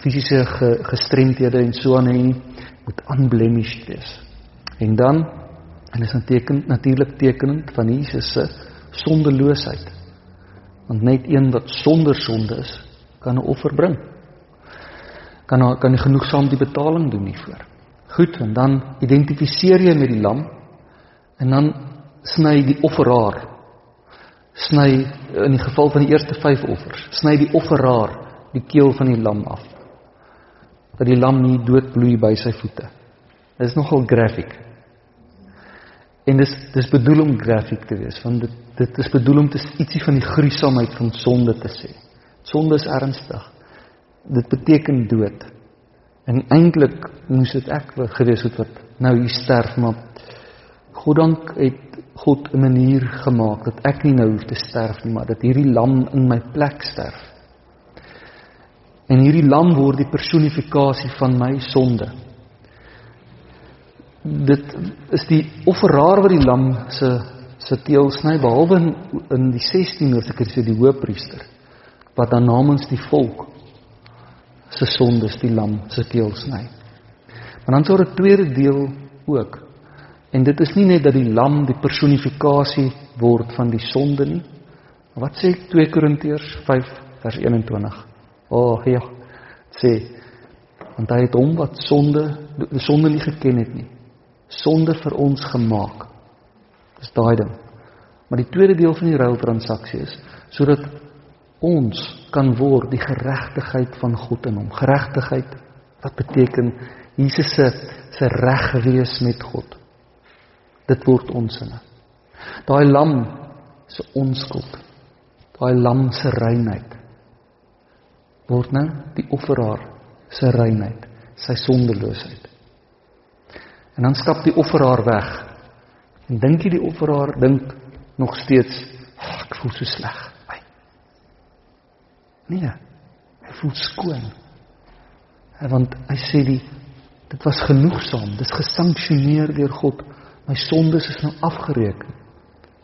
A: fisiese ge, gestremthede en so aan hê nie, moet unblemished wees. En dan en is 'n teken natuurlik tekenend van Jesus se sondeloosheid. Want net een wat sonder sonde is, kan 'n offer bring. Kan kan nie genoegsaam die betaling doen hiervoor. Goed, en dan identifiseer jy met die lam en dan sny die offeraar sny in die geval van die eerste 5 offers, sny die offeraar die keel van die lam af. Dat die lam nie doodbloei by sy voete. Dit is nogal graphic. En dis dis bedoel om grafiek te wees, want dit dit is bedoel om te ietsie van die gruisamheid van sonde te sê. Sonde is ernstig. Dit beteken dood. En eintlik moes dit ek gewees het wat nou hier sterf, maar goddank het God 'n manier gemaak dat ek nie nou hoef te sterf nie, maar dat hierdie lam in my plek sterf. En hierdie lam word die personifikasie van my sonde dit is die offeraar wat die lam se se teel sny behalwe in, in die 16 hoofstuk sê die hoëpriester wat dan namens die volk se sondes die lam se teel sny. Maar dan is daar 'n tweede deel ook. En dit is nie net dat die lam die personifikasie word van die sonde nie. Wat sê 2 Korintiërs 5 vers 21? O, oh, ja. Sê want hy het hom wat sonde die sonde nie geken het nie sonde vir ons gemaak. Dis daai ding. Maar die tweede deel van die ruiltransaksie is sodat ons kan word die geregtigheid van God in hom. Geregtigheid wat beteken Jesus se se reg wees met God. Dit word ons in. Daai lam se onskuld. Daai lam se reinheid word nou die offeraar se reinheid, sy sondeloosheid. En dan stap die offeraar weg. En dink jy die offeraar dink nog steeds, oh, ek voel so sleg. Nee. Hy voel skoon. En want hy sê die dit was genoegsaam, dis gesanksioneer deur God. My sondes is nou afgereken.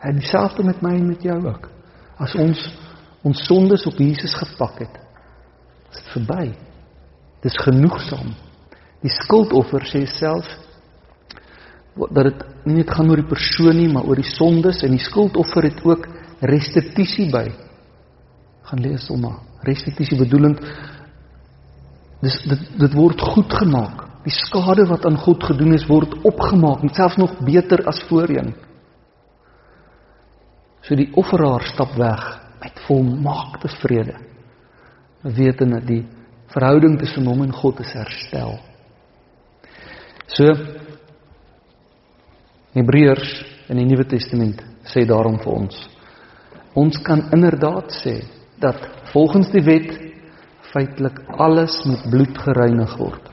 A: Hy dieselfde met my en met jou ook. As ons ons sondes op Jesus gepak het, is dit verby. Dis genoegsaam. Die skuldoffer sê self dat dit nie net gaan oor die persoon nie, maar oor die sondes en die skuldoffer het ook restituisie by. Gaan lees hom maar. Restituisie bedoelend dis dit dit word goed gemaak. Die skade wat aan God gedoen is word opgemaak, selfs nog beter as voorheen. So die offeraar stap weg met volmaakte vrede. Wetende die verhouding tussen hom en God is herstel. So Hebreërs in die Nuwe Testament sê daarom vir ons. Ons kan inderdaad sê dat volgens die wet feitelik alles met bloed gereinig word.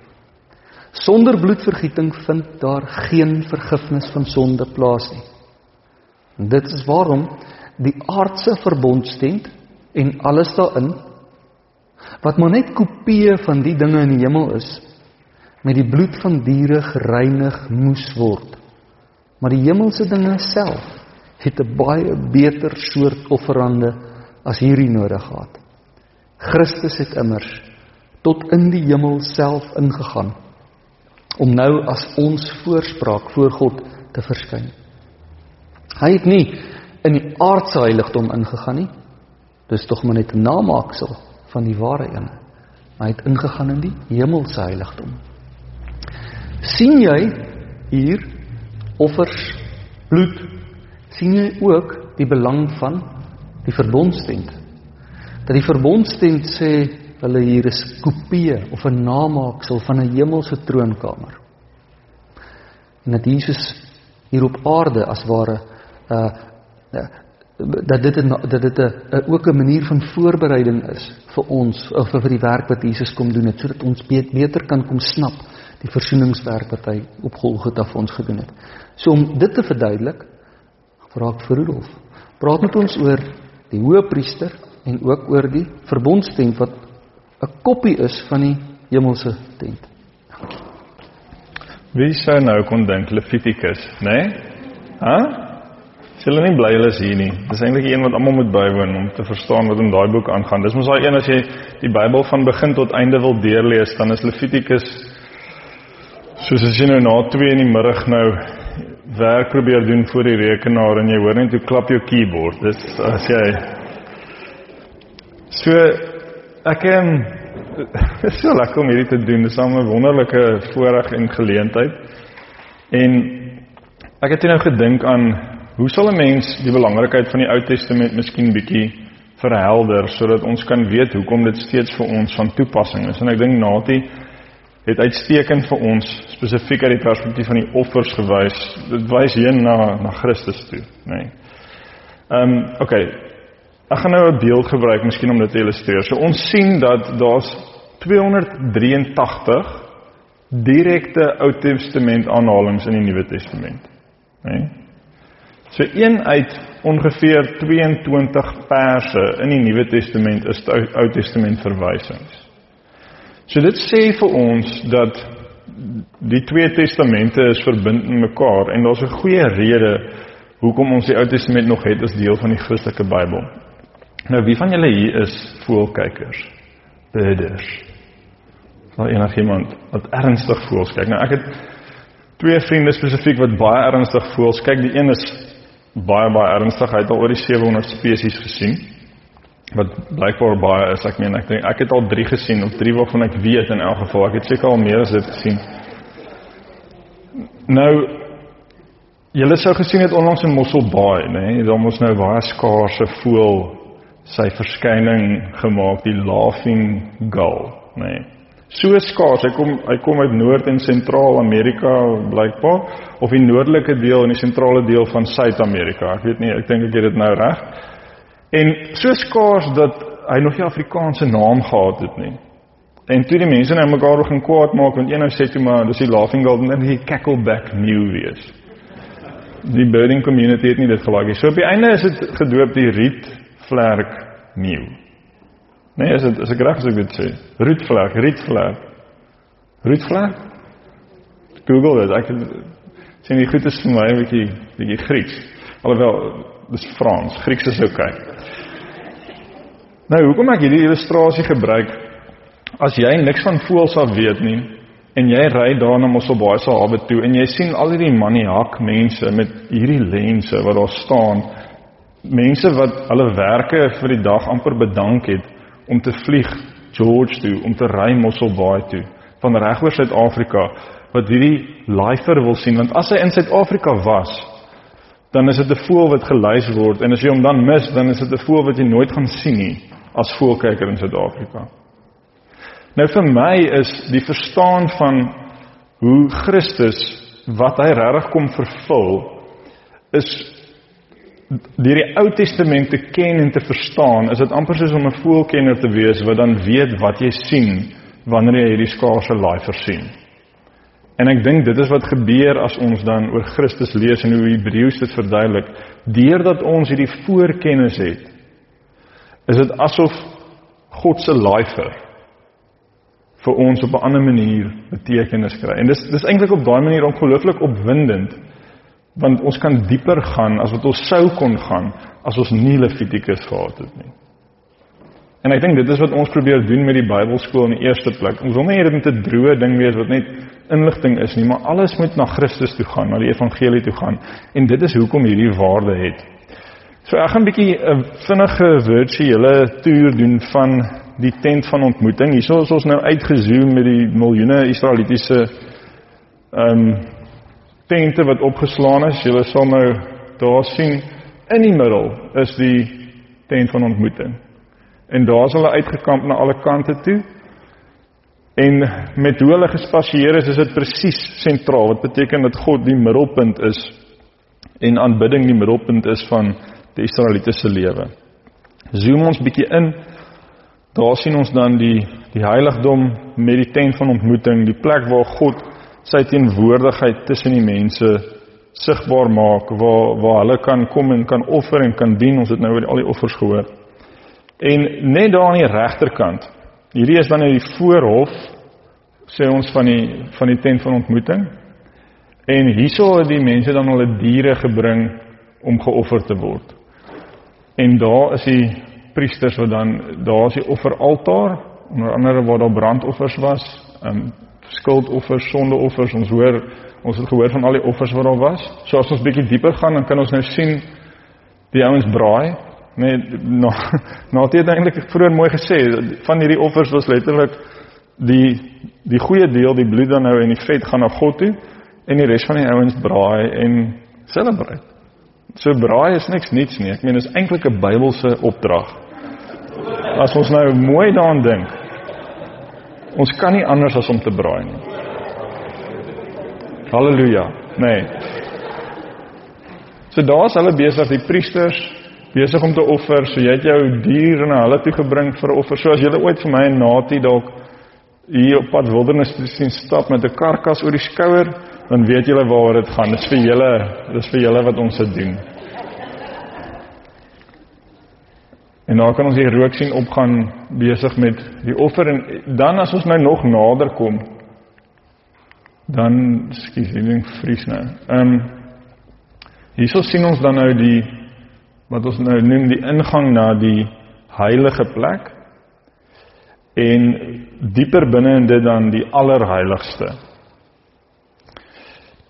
A: Sonder bloedvergieting vind daar geen vergifnis van sonde plaas nie. En dit is waarom die aardse verbondstent en alles daarin wat maar net kopieë van die dinge in die hemel is met die bloed van diere gereinig moes word. Maar die hemelse dinge self het 'n baie beter soort offerande as hierdie nodig gehad. Christus het immers tot in die hemel self ingegaan om nou as ons voorspraak voor God te verskyn. Hy het nie in die aardse heiligdom ingegaan nie. Dis tog maar net 'n namaaksel van die ware een. Hy het ingegaan in die hemelse heiligdom. sien jy hier offers, bloed, sien jy ook die belang van die verbondstent. Dat die verbondstent sê hulle hier is kopieë of 'n namaaksel van 'n hemelse troonkamer. En dat Jesus hier op aarde as ware uh, uh dat dit dat dit 'n ook 'n manier van voorbereiding is vir ons of vir die werk wat Jesus kom doen het sodat ons beter kan kom snap die versoeningswerk wat hy op Golgotha vir ons gedoen het. So om dit te verduidelik, vra ek vir Rudolf. Praat met ons oor die hoëpriester en ook oor die verbondstent wat 'n kopie is van die hemelse tent.
C: Wie sou nou kon dink Levitikus, né? Nee? Hæ? Hulle nie bly hulle is hier nie. Dis eintlik een wat almal moet bywoon om te verstaan wat in daai boek aangaan. Dis mos daai een as jy die Bybel van begin tot einde wil deurlees, dan is Levitikus soos as jy nou na 2 in die middag nou werk probeer doen voor die rekenaar en jy hoor net hoe klap jou keyboard. Dis as jy So ek en is so lekker om hierdie te doen. Dis 'n wonderlike voorreg en geleentheid. En ek het nou gedink aan hoe sal 'n mens die belangrikheid van die Ou Testament miskien bietjie verhelder sodat ons kan weet hoekom dit steeds vir ons van toepassing is. En ek dink Natie het uitstekend vir ons spesifiek uit die perspektief van die offers gewys. Dit wys heen na na Christus toe, nê. Nee. Ehm um, okay, Ek gaan nou 'n beeld gebruik miskien om dit te illustreer. So ons sien dat daar's 283 direkte Ou Testament aanhalinge in die Nuwe Testament. Né? Nee? So een uit ongeveer 22 perse in die Nuwe Testament is Ou Testament verwysings. So dit sê vir ons dat die twee testamente is verbind met mekaar en daar's 'n goeie rede hoekom ons die Ou Testament nog het as deel van die Christelike Bybel. Nou wie van julle hier is voelkykers? Birders. Sal enigiemand wat ernstig voels kyk? Nou ek het twee vriende spesifiek wat baie ernstig voels kyk. Die een is baie baie ernstig. Hy het al oor die 700 spesies gesien. Wat blykbaar baie is. Ek meen ek dink ek het al 3 gesien of 3 waarvan ek weet in elk geval. Ek het seker al meer as dit gesien. Nou julle sou gesien het onlangs in Mossel Bay, nê? Nee? Daar mos nou baie skaarse voël sy verskyning gemaak die laughing gull nê nee. So skaars. Hy kom hy kom uit noord en sentraal Amerika blykbaar of die noordelike deel en die sentrale deel van Suid-Amerika. Ek weet nie ek dink ek het dit nou reg. En so skaars dat hy nog nie Afrikaanse naam gehad het nie. En toe die mense nou mekaar begin kwaad maak want een nou sê toe maar dis die laughing gull en hy cackleback new wees. Die birding community het nie dit gelaik nie. So op die einde is dit gedoop die riet vlerk nieuw. Nee, is dit is ek reg as ek dit sê? Rootvlerk, rietvlerk. Rootvlerk? Google dit. Ek sien die goed is vir my 'n bietjie bietjie Grieks. Alhoewel dis Frans, Grieks is oukei. Nou, hoekom ek hierdie illustrasie gebruik? As jy niks van voëls af weet nie en jy ry daar na Mosselbaai se hawe toe en jy sien al hierdie maniak mense met hierdie lense wat daar staan mense wat hulle werke vir die dag amper bedank het om te vlieg George toe, om te ry Mosselbaai toe van regoor Suid-Afrika wat hierdie lifer wil sien want as hy in Suid-Afrika was dan is dit 'n voël wat gelys word en as jy hom dan mis dan is dit 'n voël wat jy nooit gaan sien nie as voëlkyker in Suid-Afrika. Nou vir my is die verstaan van hoe Christus wat hy regtig kom vervul is deur die Ou Testament te ken en te verstaan, is dit amper soos om 'n voelkenner te wees wat dan weet wat jy sien wanneer jy hierdie skaarse laai versien. En ek dink dit is wat gebeur as ons dan oor Christus lees en hoe Hebreëus dit verduidelik. Deurdat ons hierdie voorkennis het, is dit asof God se laifer vir ons op 'n ander manier betekenis kry. En dis dis eintlik op daai manier ongelooflik opwindend want ons kan dieper gaan as wat ons sou kon gaan as ons nie Levitikus gehad het nie. En ek dink dit is wat ons probeer doen met die Bybelskool in die eerste plek. Ons wil nie hê dit moet 'n droë ding wees wat net inligting is nie, maar alles moet na Christus toe gaan, na die evangelie toe gaan en dit is hoekom hierdie waarde het. So ek gaan 'n bietjie 'n vinnige virtuele toer doen van die tent van ontmoeting. Hierso is ons nou uitgezoom met die miljoene Israelitiese ehm um, tente wat opgeslaan is. Julle sal nou daar sien in die middel is die tent van ontmoeting. En daar is hulle uitgekamp na alle kante toe. En met hoe hulle gespasieer is, is dit presies sentraal. Wat beteken dat God die middelpunt is en aanbidding die middelpunt is van die Israeliete se lewe. Zoom ons bietjie in. Daar sien ons dan die die heiligdom met die tent van ontmoeting, die plek waar God sy teenwoordigheid tussen die mense sigbaar maak, waar waar hulle kan kom en kan offer en kan dien. Ons het nou oor al die offers gehoor. En net daar aan die regterkant. Hierdie is dan nou die voorhof sê ons van die van die tent van ontmoeting. En hierso het die mense dan hulle diere gebring om geoffer te word. En daar is die priesters wat dan daar is die offeraltaar, onder andere waar daar brandoffers was, um, skuldoffers, sondeoffers. Ons hoor ons het gehoor van al die offers wat daar was. So as ons bietjie dieper gaan, dan kan ons nou sien die ouens braai Nee, nou nou het jy eintlik vroeër mooi gesê van hierdie offers was letterlik die die goeie deel, die bloed dan nou en die vet gaan na God toe en die res van die ouens braai en celebrate. So braai is niks niets nie. Ek meen is eintlik 'n Bybelse opdrag. As ons nou mooi daaraan dink. Ons kan nie anders as om te braai nie. Halleluja. Nee. So daar's hulle besig die priesters besig om te offer, so jy het jou dier na hulle toe gebring vir offer. So as jy ooit vir my en Natie dalk hier op pad wildernis te sien stap met 'n karkas oor die skouer, dan weet julle waaroor dit gaan. Dit is vir julle, dit is vir julle wat ons dit doen. En dan kan ons hier rook sien opgaan besig met die offer en dan as ons nou nog nader kom dan skiet die ding vries nou. Ehm um, hierso sien ons dan nou die wat ons nou noem die ingang na die heilige plek en dieper binne in dit dan die allerheiligste.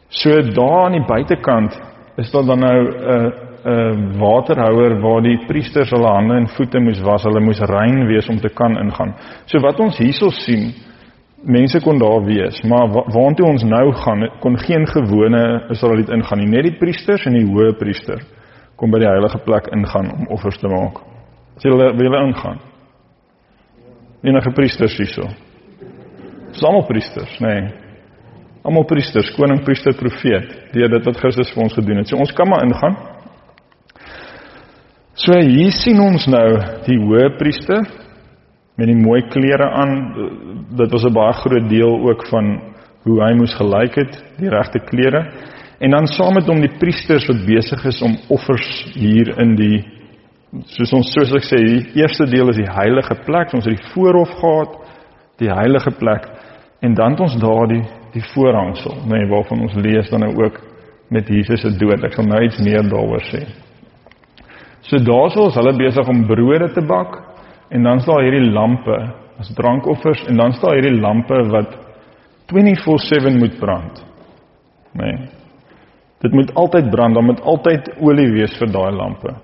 C: So daar aan die buitekant is daar dan nou 'n uh, 'n uh, waterhouer waar die priesters hulle hande en voete moes was, hulle moes rein wees om te kan ingaan. So wat ons hierso sien, mense kon daar wees, maar wa waartoe ons nou gaan, kon geen gewone Israeliet ingaan nie, net die priesters en die hoë priester kom by die heilige plek ingaan om offers te maak. As jy wil ingaan. Enige priesters hierso. Almal priesters, nê. Nee. Almal priesters, koning, priester, profeet, deur dit wat Christus vir ons gedoen het. So ons kan maar ingaan. So hier sien ons nou die hoë priester met die mooi klere aan. Dit was 'n baie groot deel ook van hoe hy moes gelyk het, die regte klere. En dan saam met hom die priesters wat besig is om offers hier in die soos ons soos ek sê, die eerste deel is die heilige plek. Ons het die voorhof gehad, die heilige plek en dan het ons daar die die voorhangsel, nê, nee, waarvan ons lees dan nou ook met Jesus se dood. Ek sal nou iets meer daaroor sê. So daarsoos hulle besig om brode te bak en dan staan hierdie lampe as drankoffers en dan staan hierdie lampe wat 24/7 moet brand. Nê. Nee. Dit moet altyd brand, daar moet altyd olie wees vir daai lampe.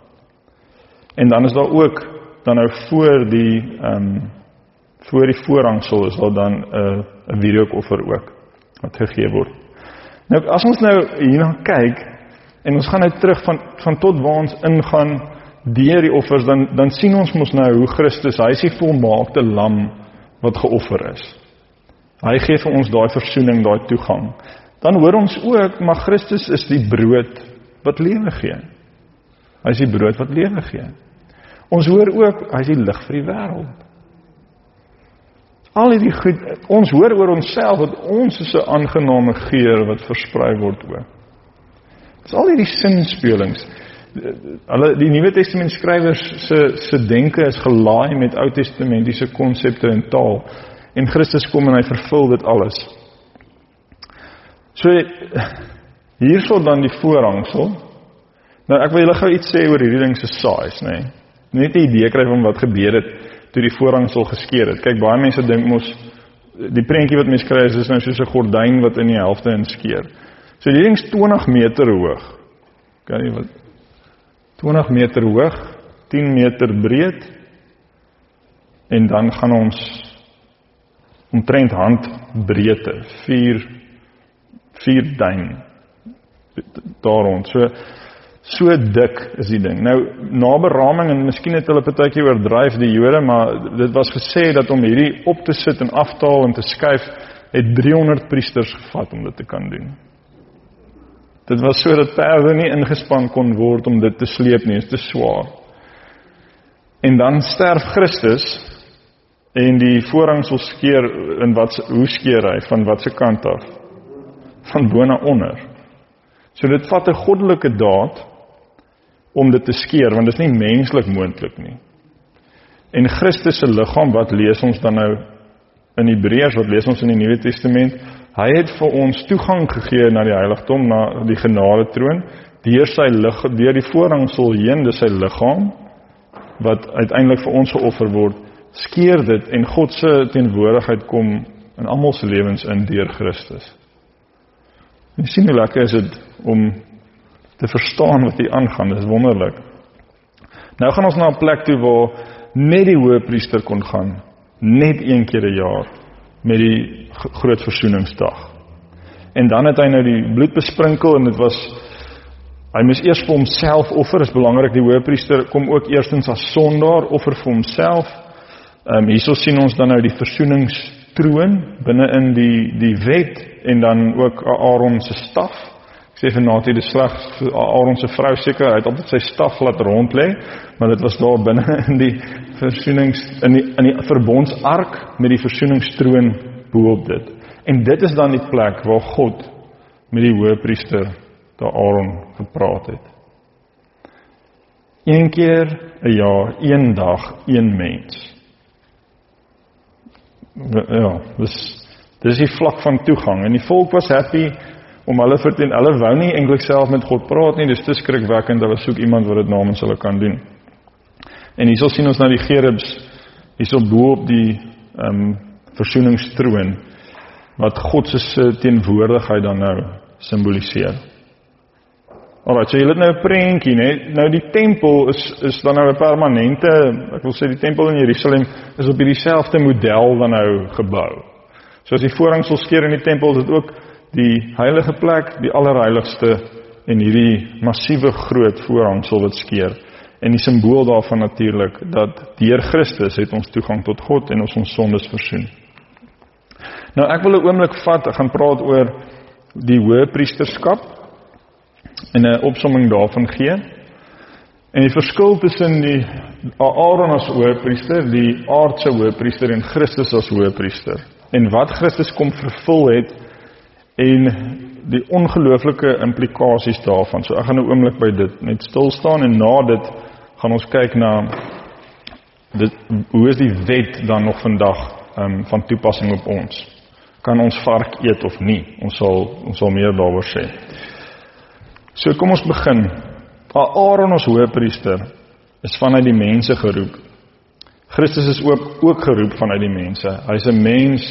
C: En dan is daar ook dan nou voor die ehm um, voor die voorhangsel is daar dan 'n uh, 'n wierookoffer ook wat gegee word. Nou as ons nou hierna kyk en ons gaan nou terug van van tot waar ons ingaan deur die offers dan dan sien ons mos nou hoe Christus, hy is die volmaakte lam wat geoffer is. Hy gee vir ons daai verzoening, daai toegang dan hoor ons ook maar Christus is die brood wat lewe gee. Hy is die brood wat lewe gee. Ons hoor ook hy is die lig vir die wêreld. Al hierdie goed ons hoor oor onsself dat ons is 'n aangename geur wat versprei word ook. Dis al hierdie sinspelings. Hulle die Nuwe Testament skrywers se se denke is gelaai met Ou Testamentiese konsepte en taal en Christus kom en hy vervul dit alles. So hierso dan die voorhangsel. Nou ek wil julle gou iets sê oor hierdie ding se size, nê. Nee. Net 'n idee kry van wat gebeur het toe die voorhangsel geskeur het. Kyk, baie mense dink mos die prentjie wat mense kry is, is nou soos 'n gordyn wat in die helfte inskeur. So die ding is 20 meter hoog. Kan jy wat 20 meter hoog, 10 meter breed. En dan gaan ons omtrent handbreedte, 4 vier duim daar rond. So So dik is die ding. Nou na beraming en miskien het hulle partytjie oordryf die Jode, maar dit was gesê dat om hierdie op te sit en af te haal en te skuif het 300 priesters gevat om dit te kan doen. Dit was sodat perde nie ingespan kon word om dit te sleep nie, dit is te swaar. En dan sterf Christus en die voorhangsel skeer in wat hoe skeer hy van watter kant af? Van bo na onder. So dit vat 'n goddelike daad om dit te skeer want dit is nie menslik moontlik nie. En Christus se liggaam wat lees ons dan nou in Hebreërs wat lees ons in die Nuwe Testament, hy het vir ons toegang gegee na die heiligdom, na die genade troon deur sy lig deur die voorhangsel heen, dis sy liggaam wat uiteindelik vir ons geoffer word, skeer dit en God se teenwoordigheid kom in almal se lewens in deur Christus. Jy sien hoe lekker is dit om te verstaan wat hier aangaan. Dis wonderlik. Nou gaan ons na 'n plek toe waar net die hoëpriester kon gaan, net een keer 'n jaar met die groot versoeningsdag. En dan het hy nou die bloed besprinkel en dit was hy moes eers vir homself offer. Dit is belangrik die hoëpriester kom ook eerstens as sondaar offer vir homself. Ehm um, hierso sien ons dan nou die versoeningstroon binne in die die wet en dan ook Aaron se staf Ek sê vir Natie die slag Aaron se vrou seker, hy het altyd sy staf laat rond lê, maar dit was daar binne in die versoenings in die in die verbondsark met die versoeningstroon bo-op dit. En dit is dan die plek waar God met die hoëpriester daar Aaron gepraat het. Een keer 'n jaar, een dag, een mens. Ja, dis dis die vlak van toegang en die volk was happy om hulle verteen hulle wou nie eintlik self met God praat nie dis te skrikwekkend hulle soek iemand wat dit namens hulle kan doen en hierso sien ons nou die gerubs hierso bo op die ehm um, versoeningstroon wat God se teenwoordigheid dan nou simboliseer Alraai, so jy het nou 'n prentjie, né? Nou die tempel is is dan nou 'n permanente, ek wil sê die tempel in Jerusalem is op hierdie selfde model dan nou gebou. So as die voorhangsel skeer in die tempel, is dit ook die heilige plek, die allerheiligste en hierdie massiewe groot voorhangsel wat skeer. En die simbool daarvan natuurlik dat deur Christus het ons toegang tot God en ons ons sondes versoen. Nou ek wil 'n oomblik vat, ek gaan praat oor die hoë priesterskap en 'n opsomming daarvan gee. En die verskil tussen die Aaron as hoëpriester, die aardse hoëpriester en Christus as hoëpriester en wat Christus kom vervul het en die ongelooflike implikasies daarvan. So ek gaan 'n oomblik by dit net stil staan en na dit gaan ons kyk na dit hoe is die wet dan nog vandag um, van toepassing op ons? Kan ons vark eet of nie? Ons sal ons sal meer daaroor sê. So kom ons begin. Aaron ons hoëpriester is vanuit die mense geroep. Christus is ook ook geroep vanuit die mense. Hy's 'n mens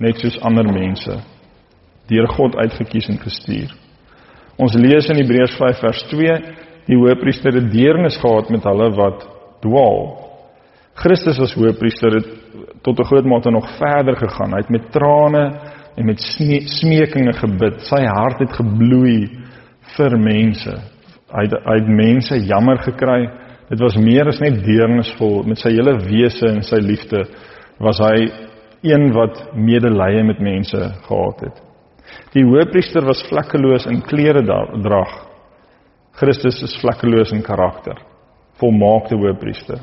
C: net soos ander mense deur God uitgekies en gestuur. Ons lees in Hebreërs 5 vers 2, die hoëpriester het deernis gehad met hulle wat dwaal. Christus as hoëpriester het tot 'n groot mate nog verder gegaan. Hy het met trane en met smekinge gebid. Sy hart het gebloei vir mense. Hy het, hy het mense jammer gekry. Dit was meer as net deernisvol met sy hele wese en sy liefde was hy een wat medelee met mense gehad het. Die hoëpriester was vlekkeloos in klere drag. Christus is vlekkeloos in karakter. Volmaakte hoëpriester.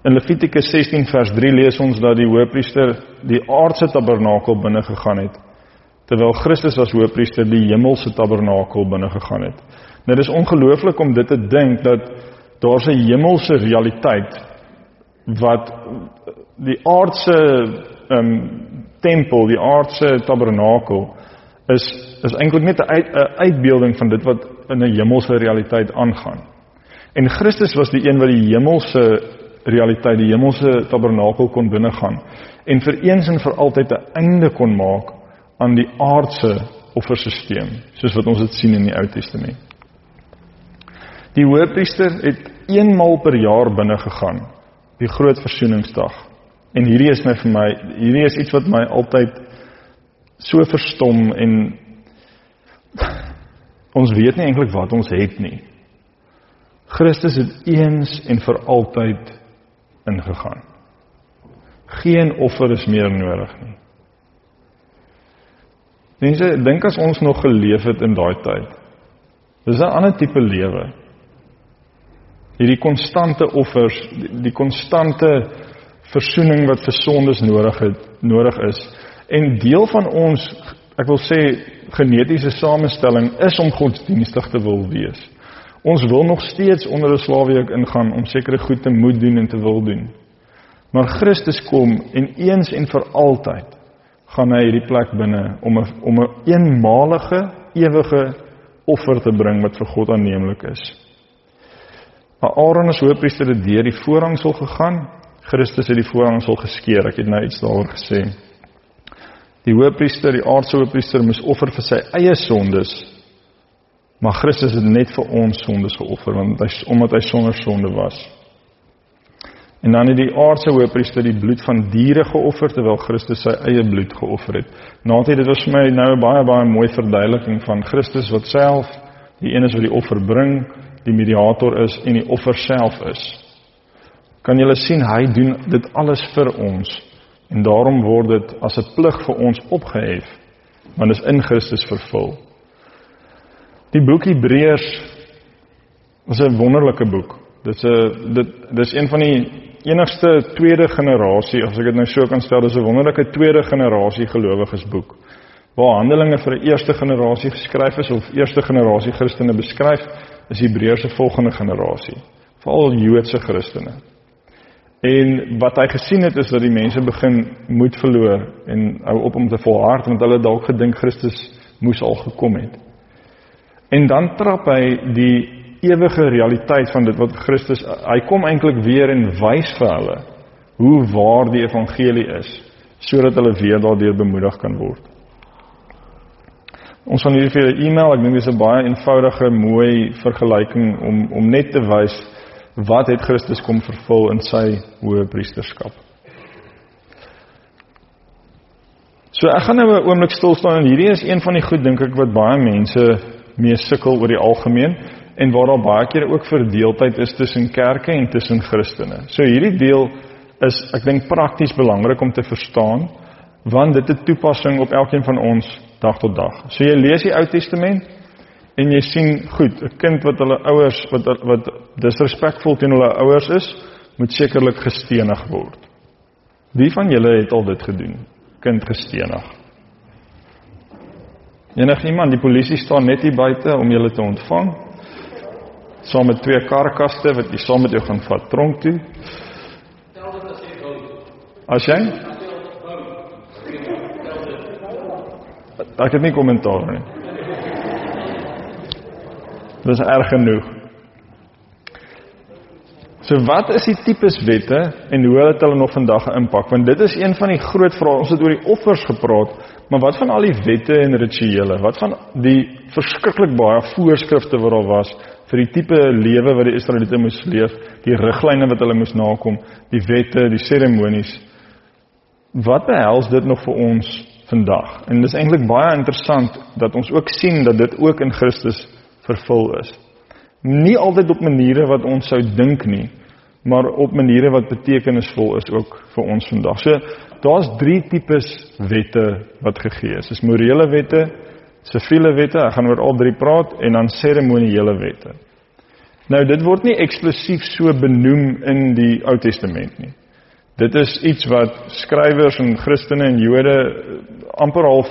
C: In Levitikus 16 vers 3 lees ons dat die hoëpriester die aardse tabernakel binne gegaan het terwyl Christus as hoëpriester die hemelse tabernakel binne gegaan het. Nou dis ongelooflik om dit te dink dat daar 'n hemelse realiteit wat die aardse ehm um, tempel, die aardse tabernakel is is eintlik net 'n uit, uitbeelding van dit wat in 'n hemelse realiteit aangaan. En Christus was die een wat die hemelse realiteit, die hemelse tabernakel kon binnegaan en vir eens en vir altyd 'n einde kon maak aan die aardse offerstelsel, soos wat ons dit sien in die Ou Testament. Die hoofpriester het eenmal per jaar binne gegaan, die groot versoeningsdag. En hierdie is my vir my, hierdie is iets wat my altyd so verstom en ons weet nie eintlik wat ons het nie. Christus het eens en vir altyd ingegaan. Geen offer is meer nodig nie. Mense, dink as ons nog geleef het in daai tyd. Dis 'n ander tipe lewe. Hierdie konstante offers, die, die konstante versoening wat vir sondes nodig het, nodig is. En deel van ons, ek wil sê, genetiese samestelling is om godsdienstig te wil wees. Ons wil nog steeds onder 'n slawejuk ingaan om sekere goed te moet doen en te wil doen. Maar Christus kom en eens en vir altyd gaan hy hierdie plek binne om 'n om 'n een eenmalige ewige offer te bring wat vir God aanneemlik is. Maar Aaron as hoofpriester het deur die voorhangsel gegaan. Christus het die voorhangsel geskeur. Ek het nou iets daaroor gesê. Die hoofpriester, die aardse hoofpriester moes offer vir sy eie sondes. Maar Christus het net vir ons sondes geoffer want hy omdat hy sonder sonde was. En dan het die aardse hoofpriester die bloed van diere geoffer terwyl Christus sy eie bloed geoffer het. Nadat dit was vir my nou 'n baie baie mooi verduideliking van Christus wat self die een is wat die offer bring, die mediator is en die offer self is. Kan julle sien hy doen dit alles vir ons en daarom word dit as 'n plig vir ons opgehef want is in Christus vervul. Die boek Hebreërs is 'n wonderlike boek. Dit's 'n dit dis een van die enigste tweede generasie, as ek dit nou so kan stel, dis 'n wonderlike tweede generasie gelowiges boek. Waar Handelinge vir 'n eerste generasie geskryf is of eerste generasie Christene beskryf, is Hebreërs se volgende generasie, veral Joodse Christene. En wat hy gesien het is dat die mense begin moed verloor en hou op om te volhard want hulle dalk gedink Christus moes al gekom het. En dan trap hy die ewige realiteit van dit wat Christus hy kom eintlik weer en wys vir hulle hoe waar die evangelie is sodat hulle weer daardeur bemoedig kan word. Ons van hierdie vir 'n e-mail, ek dink dis 'n baie eenvoudige, mooi vergelyking om om net te wys wat het Christus kom vervul in sy hoë priesterskap. So ek gaan nou 'n oomblik stil staan en hierdie is een van die goed dink ek wat baie mense mee sukkel oor die algemeen en waar daar baie keer ook verdeeldheid is tussen kerke en tussen Christene. So hierdie deel is ek dink prakties belangrik om te verstaan want dit het toepassing op elkeen van ons dag tot dag. So jy lees die Ou Testament en jy sien goed, 'n kind wat hulle ouers wat wat disrespekvol teenoor hulle ouers is, moet sekerlik gestenig word. Wie van julle het al dit gedoen? Kind gestenig. Enige iemand, die polisie staan net hier buite om julle te ontvang saam met twee karkaste wat jy saam met jou gaan vat tronk toe. As jy Ek het nie kommentaar nie. Dit is erg genoeg. So wat is die tipes wette en hoe het hulle nog vandag 'n impak? Want dit is een van die groot vrae. Ons het oor die offers gepraat, maar wat van al die wette en rituele? Wat van die verskriklik baie voorskrifte wat daar was vir die tipe lewe wat die Israeliete moes leef, die riglyne wat hulle moes nakom, die wette, die seremonies. Wat behels dit nog vir ons vandag? En dit is eintlik baie interessant dat ons ook sien dat dit ook in Christus vervul is. Nie altyd op maniere wat ons sou dink nie, maar op maniere wat betekenisvol is ook vir ons vandag. So daar's 3 tipes wette wat gegee is. Dis morele wette, siviele wette, ek gaan oor al drie praat en dan seremoniele wette. Nou dit word nie eksklusief so benoem in die Ou Testament nie. Dit is iets wat skrywers en Christene en Jode eh, amper half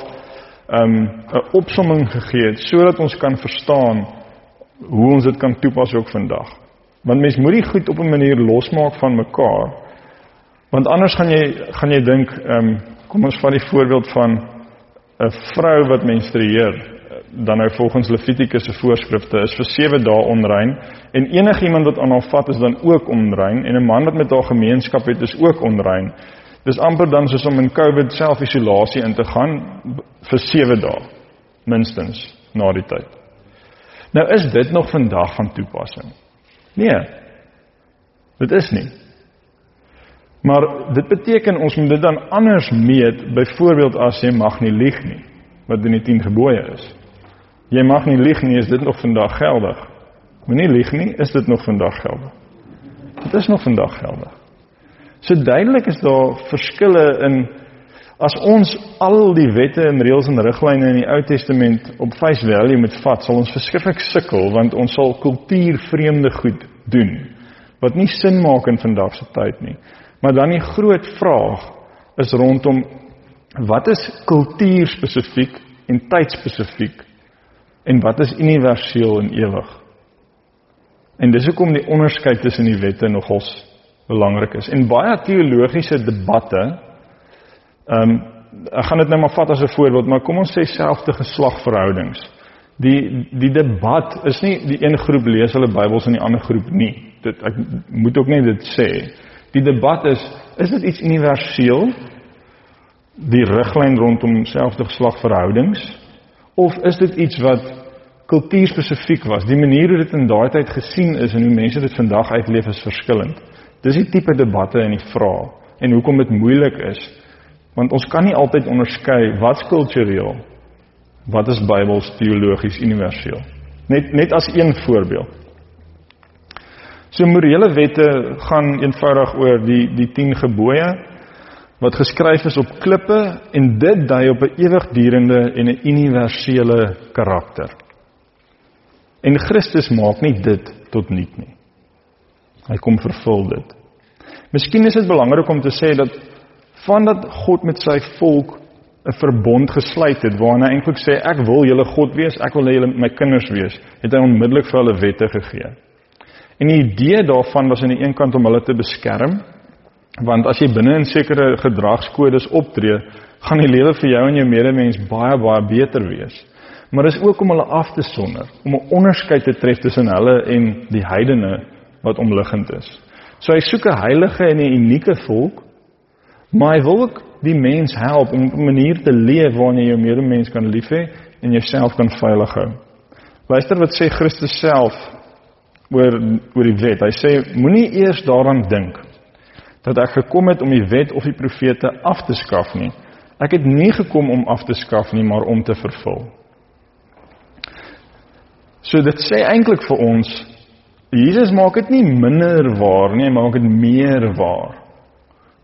C: 'n um, opsomming gegee het sodat ons kan verstaan hoe ons dit kan toepas ook vandag. Want mens moet dit goed op 'n manier losmaak van mekaar. Want anders gaan jy gaan jy dink, ehm um, kom ons vat die voorbeeld van 'n vrou wat menstrueer dan nou volgens Levitikus se voorskrifte is vir 7 dae onrein en enigiemand wat aan haar vat is dan ook onrein en 'n man wat met haar gemeenskap het is ook onrein. Dis amper dan soos om in COVID self-isolasie in te gaan vir 7 dae minstens na die tyd. Nou is dit nog vandag van toepassing. Nee. Dit is nie. Maar dit beteken ons moet dit dan anders meet, byvoorbeeld as jy mag nie lieg nie, wat in die 10 gebooie is. Jy mag nie lieg nie, is dit nog vandag geldig? Moenie lieg nie, is dit nog vandag geldig? Dit is nog vandag geldig. So duidelik is daar verskille in as ons al die wette en reëls en riglyne in die Ou Testament op face value moet vat, sal ons verskriklik sukkel want ons sal kultuurvreemde goed doen wat nie sin maak in vandag se tyd nie. Maar dan die groot vraag is rondom wat is kultuurspesifiek en tydspesifiek en wat is universeel en ewig? En dis hoekom die onderskeid tussen die wette nogals belangrik is. En baie teologiese debatte Ehm um, ek gaan dit nou maar vat as 'n voorbeeld, maar kom ons sê selfde geslagverhoudings. Die die debat is nie die een groep lees hulle Bybels en die ander groep nie. Dit ek moet ook net dit sê. Die debat is is dit iets universeel? Die riglyn rondom selfde geslagverhoudings of is dit iets wat kultuurspesifiek was? Die manier hoe dit in daai tyd gesien is en hoe mense dit vandag uitleef is verskillend. Dis die tipe debatte en die vrae en hoekom dit moeilik is Want ons kan nie altyd onderskei wat's kultureel, wat is Bybels teologies universeel. Net net as een voorbeeld. So morele wette gaan eenvoudig oor die die 10 gebooie wat geskryf is op klippe en dit dui op 'n ewigdurende en 'n universele karakter. En Christus maak nie dit tot niet nie. Hy kom vervul dit. Miskien is dit belangrik om te sê dat vandat God met sy volk 'n verbond gesluit het waarna hy eintlik sê ek wil julle God wees, ek wil hê julle my kinders wees, het hy onmiddellik vir hulle wette gegee. En die idee daarvan was aan die een kant om hulle te beskerm, want as jy binne in sekere gedragskodes optree, gaan die lewe vir jou en jou medemens baie baie beter wees. Maar dis ook om hulle af te sonder, om 'n onderskeid te tref tussen hulle en die heidene wat omliggend is. So hy soek 'n heilige en 'n unieke volk Maar hy wil ook die mens help om 'n manier te leef waarin jy jou medemens kan lief hê en jouself kan veilig hou. Luister wat sê Christus self oor oor die wet. Hy sê moenie eers daaraan dink dat ek gekom het om die wet of die profete af te skaf nie. Ek het nie gekom om af te skaf nie, maar om te vervul. So dit sê eintlik vir ons Jesus maak dit nie minder waar nie, hy maak dit meer waar.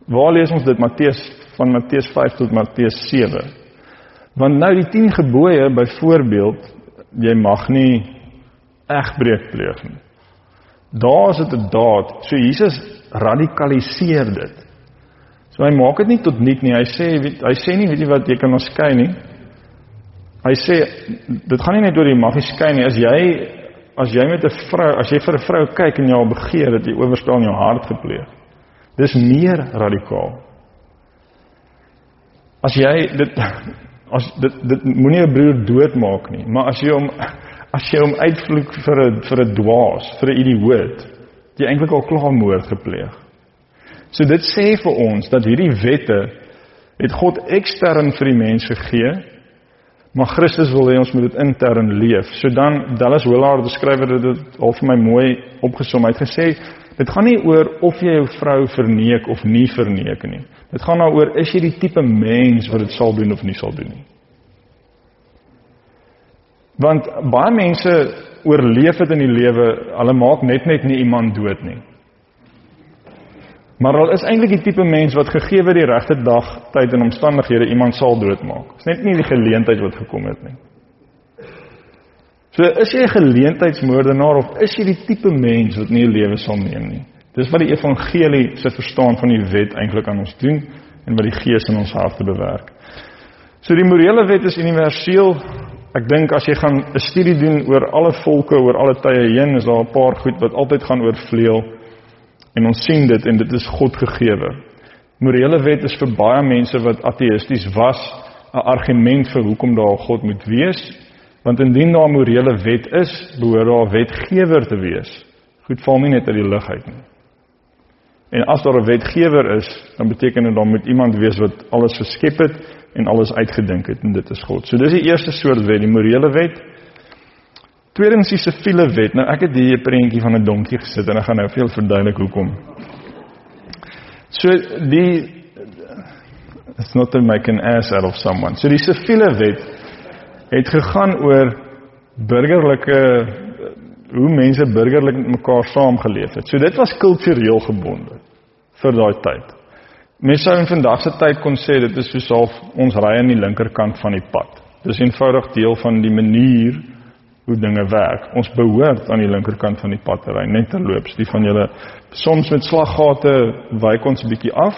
C: Waar lees ons dit Matteus van Matteus 5 tot Matteus 7? Want nou die 10 gebooie byvoorbeeld jy mag nie egbreek pleeg nie. Daar is dit 'n daad. So Jesus radikaliseer dit. So hy maak dit nie tot niet nie. Hy sê hy sê nie weet jy wat jy kan ons skei nie. Hy sê dit gaan nie net oor jy mag nie skei nie. As jy as jy met 'n vrou, as jy vir 'n vrou kyk en jy al begeer dat jy oorstaan jou hart gepleeg. Dis meer radikaal. As jy dit as dit dit moenie 'n broer doodmaak nie, maar as jy hom as jy hom uitvloek vir 'n vir 'n dwaas, vir 'n idioot, jy eintlik al klaar moord gepleeg. So dit sê vir ons dat hierdie wette het God ekstern vir die mens gegee, maar Christus wil hê ons moet dit intern leef. So dan Dallas Willard, die skrywer het dit al vir my mooi opgesom. Hy het gesê Dit gaan nie oor of jy jou vrou verneek of nie verneek nie. Dit gaan daaroor is jy die tipe mens wat dit sal doen of nie sal doen nie. Want baie mense oorleef dit in die lewe, hulle maak net net nie iemand dood nie. Maar hulle is eintlik die tipe mens wat gegee word die regte dag, tyd en omstandighede iemand sal doodmaak. Dit is net nie die geleentheid wat gekom het nie. So is jy 'n geleentheidsmoordenaar of is jy die tipe mens wat nie 'n lewe sal neem nie? Dis wat die evangelie se verstaan van die wet eintlik aan ons doen en wat die Gees in ons harte bewerk. So die morele wet is universeel. Ek dink as jy gaan 'n studie doen oor alle volke oor alle tye heen, is daar 'n paar goed wat altyd gaan oorvleuel en ons sien dit en dit is God gegeewe. Morele wet is vir baie mense wat ateïsties was 'n argument vir hoekom daar 'n God moet wees Want indien daar 'n morele wet is, behoort daar 'n wetgewer te wees. Goed val nie net uit die lug uit nie. En as daar 'n wetgewer is, dan beteken dit dan moet iemand wees wat alles geskep het en alles uitgedink het en dit is God. So dis die eerste soort wet, die morele wet. Tweedens die siviele wet. Nou ek het hier 'n prentjie van 'n donkie gesit en ek gaan nou julle verduidelik hoekom. So die it's not to make an ass out of someone. So die siviele wet het gegaan oor burgerlike hoe mense burgerlik met mekaar saamgeleef het. So dit was kultureel gebonde vir daai tyd. Mense sou in vandag se tyd kon sê dit is soos half ons ry aan die linkerkant van die pad. Dis eenvoudig deel van die manier hoe dinge werk. Ons behoort aan die linkerkant van die pad te ry, net terloops. Die van julle soms met slaggate wyk ons 'n bietjie af.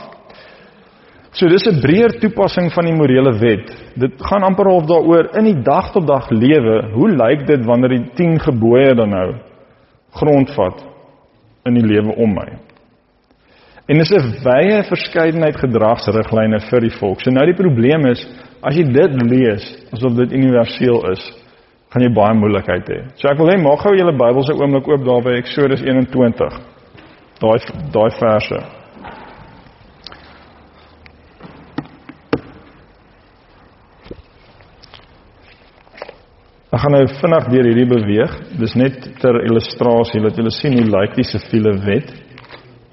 C: So dis 'n breër toepassing van die morele wet. Dit gaan amper half daaroor in die dag tot dag lewe. Hoe lyk dit wanneer die 10 gebooie dan nou grondvat in die lewe om my? En dis 'n wye verskeidenheid gedragsriglyne vir die volk. So nou die probleem is, as jy dit lees asof dit universeel is, gaan jy baie moeilikheid hê. So ek wil hê maak gou julle Bybels 'n oomblik oop daar by Eksodus 21. Daai daai verse. Ek gaan nou vinnig deur hierdie beweeg. Dis net ter illustrasie dat julle sien hoe lyk die siviele wet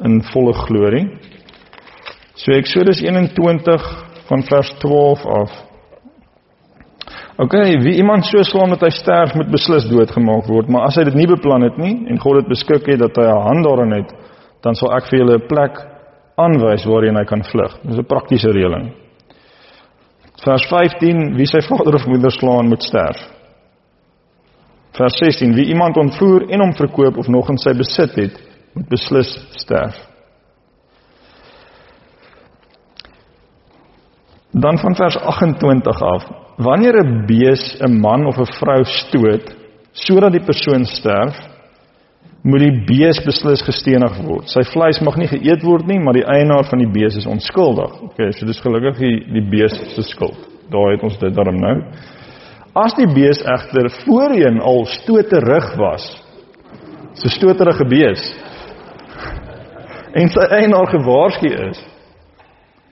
C: in volle glorie. So Eksodus 21 van vers 12 af. OK, wie iemand so slaan dat hy sterf moet beslis doodgemaak word, maar as hy dit nie beplan het nie en God dit beskik het dat hy 'n hand daarin het, dan sal ek vir julle 'n plek aanwys waarheen hy kan vlug. Dis 'n praktiese reëling. Vers 15, wie sy vader of moeder slaan moet sterf. Vers 16, wie iemand ontvoer en hom verkoop of nog in sy besit het, moet beslis sterf. Dan van vers 28 af. Wanneer 'n bees 'n man of 'n vrou stoot sodat die persoon sterf, moet die bees beslis gestenig word. Sy vleis mag nie geëet word nie, maar die eienaar van die bees is onskuldig. Okay, so dis gelukkig die, die bees se skuld. Daar het ons dit daarom nou. As die bees egter voorheen al stoterig was, so stoterige bees, en sy eienaar gewaarsku is.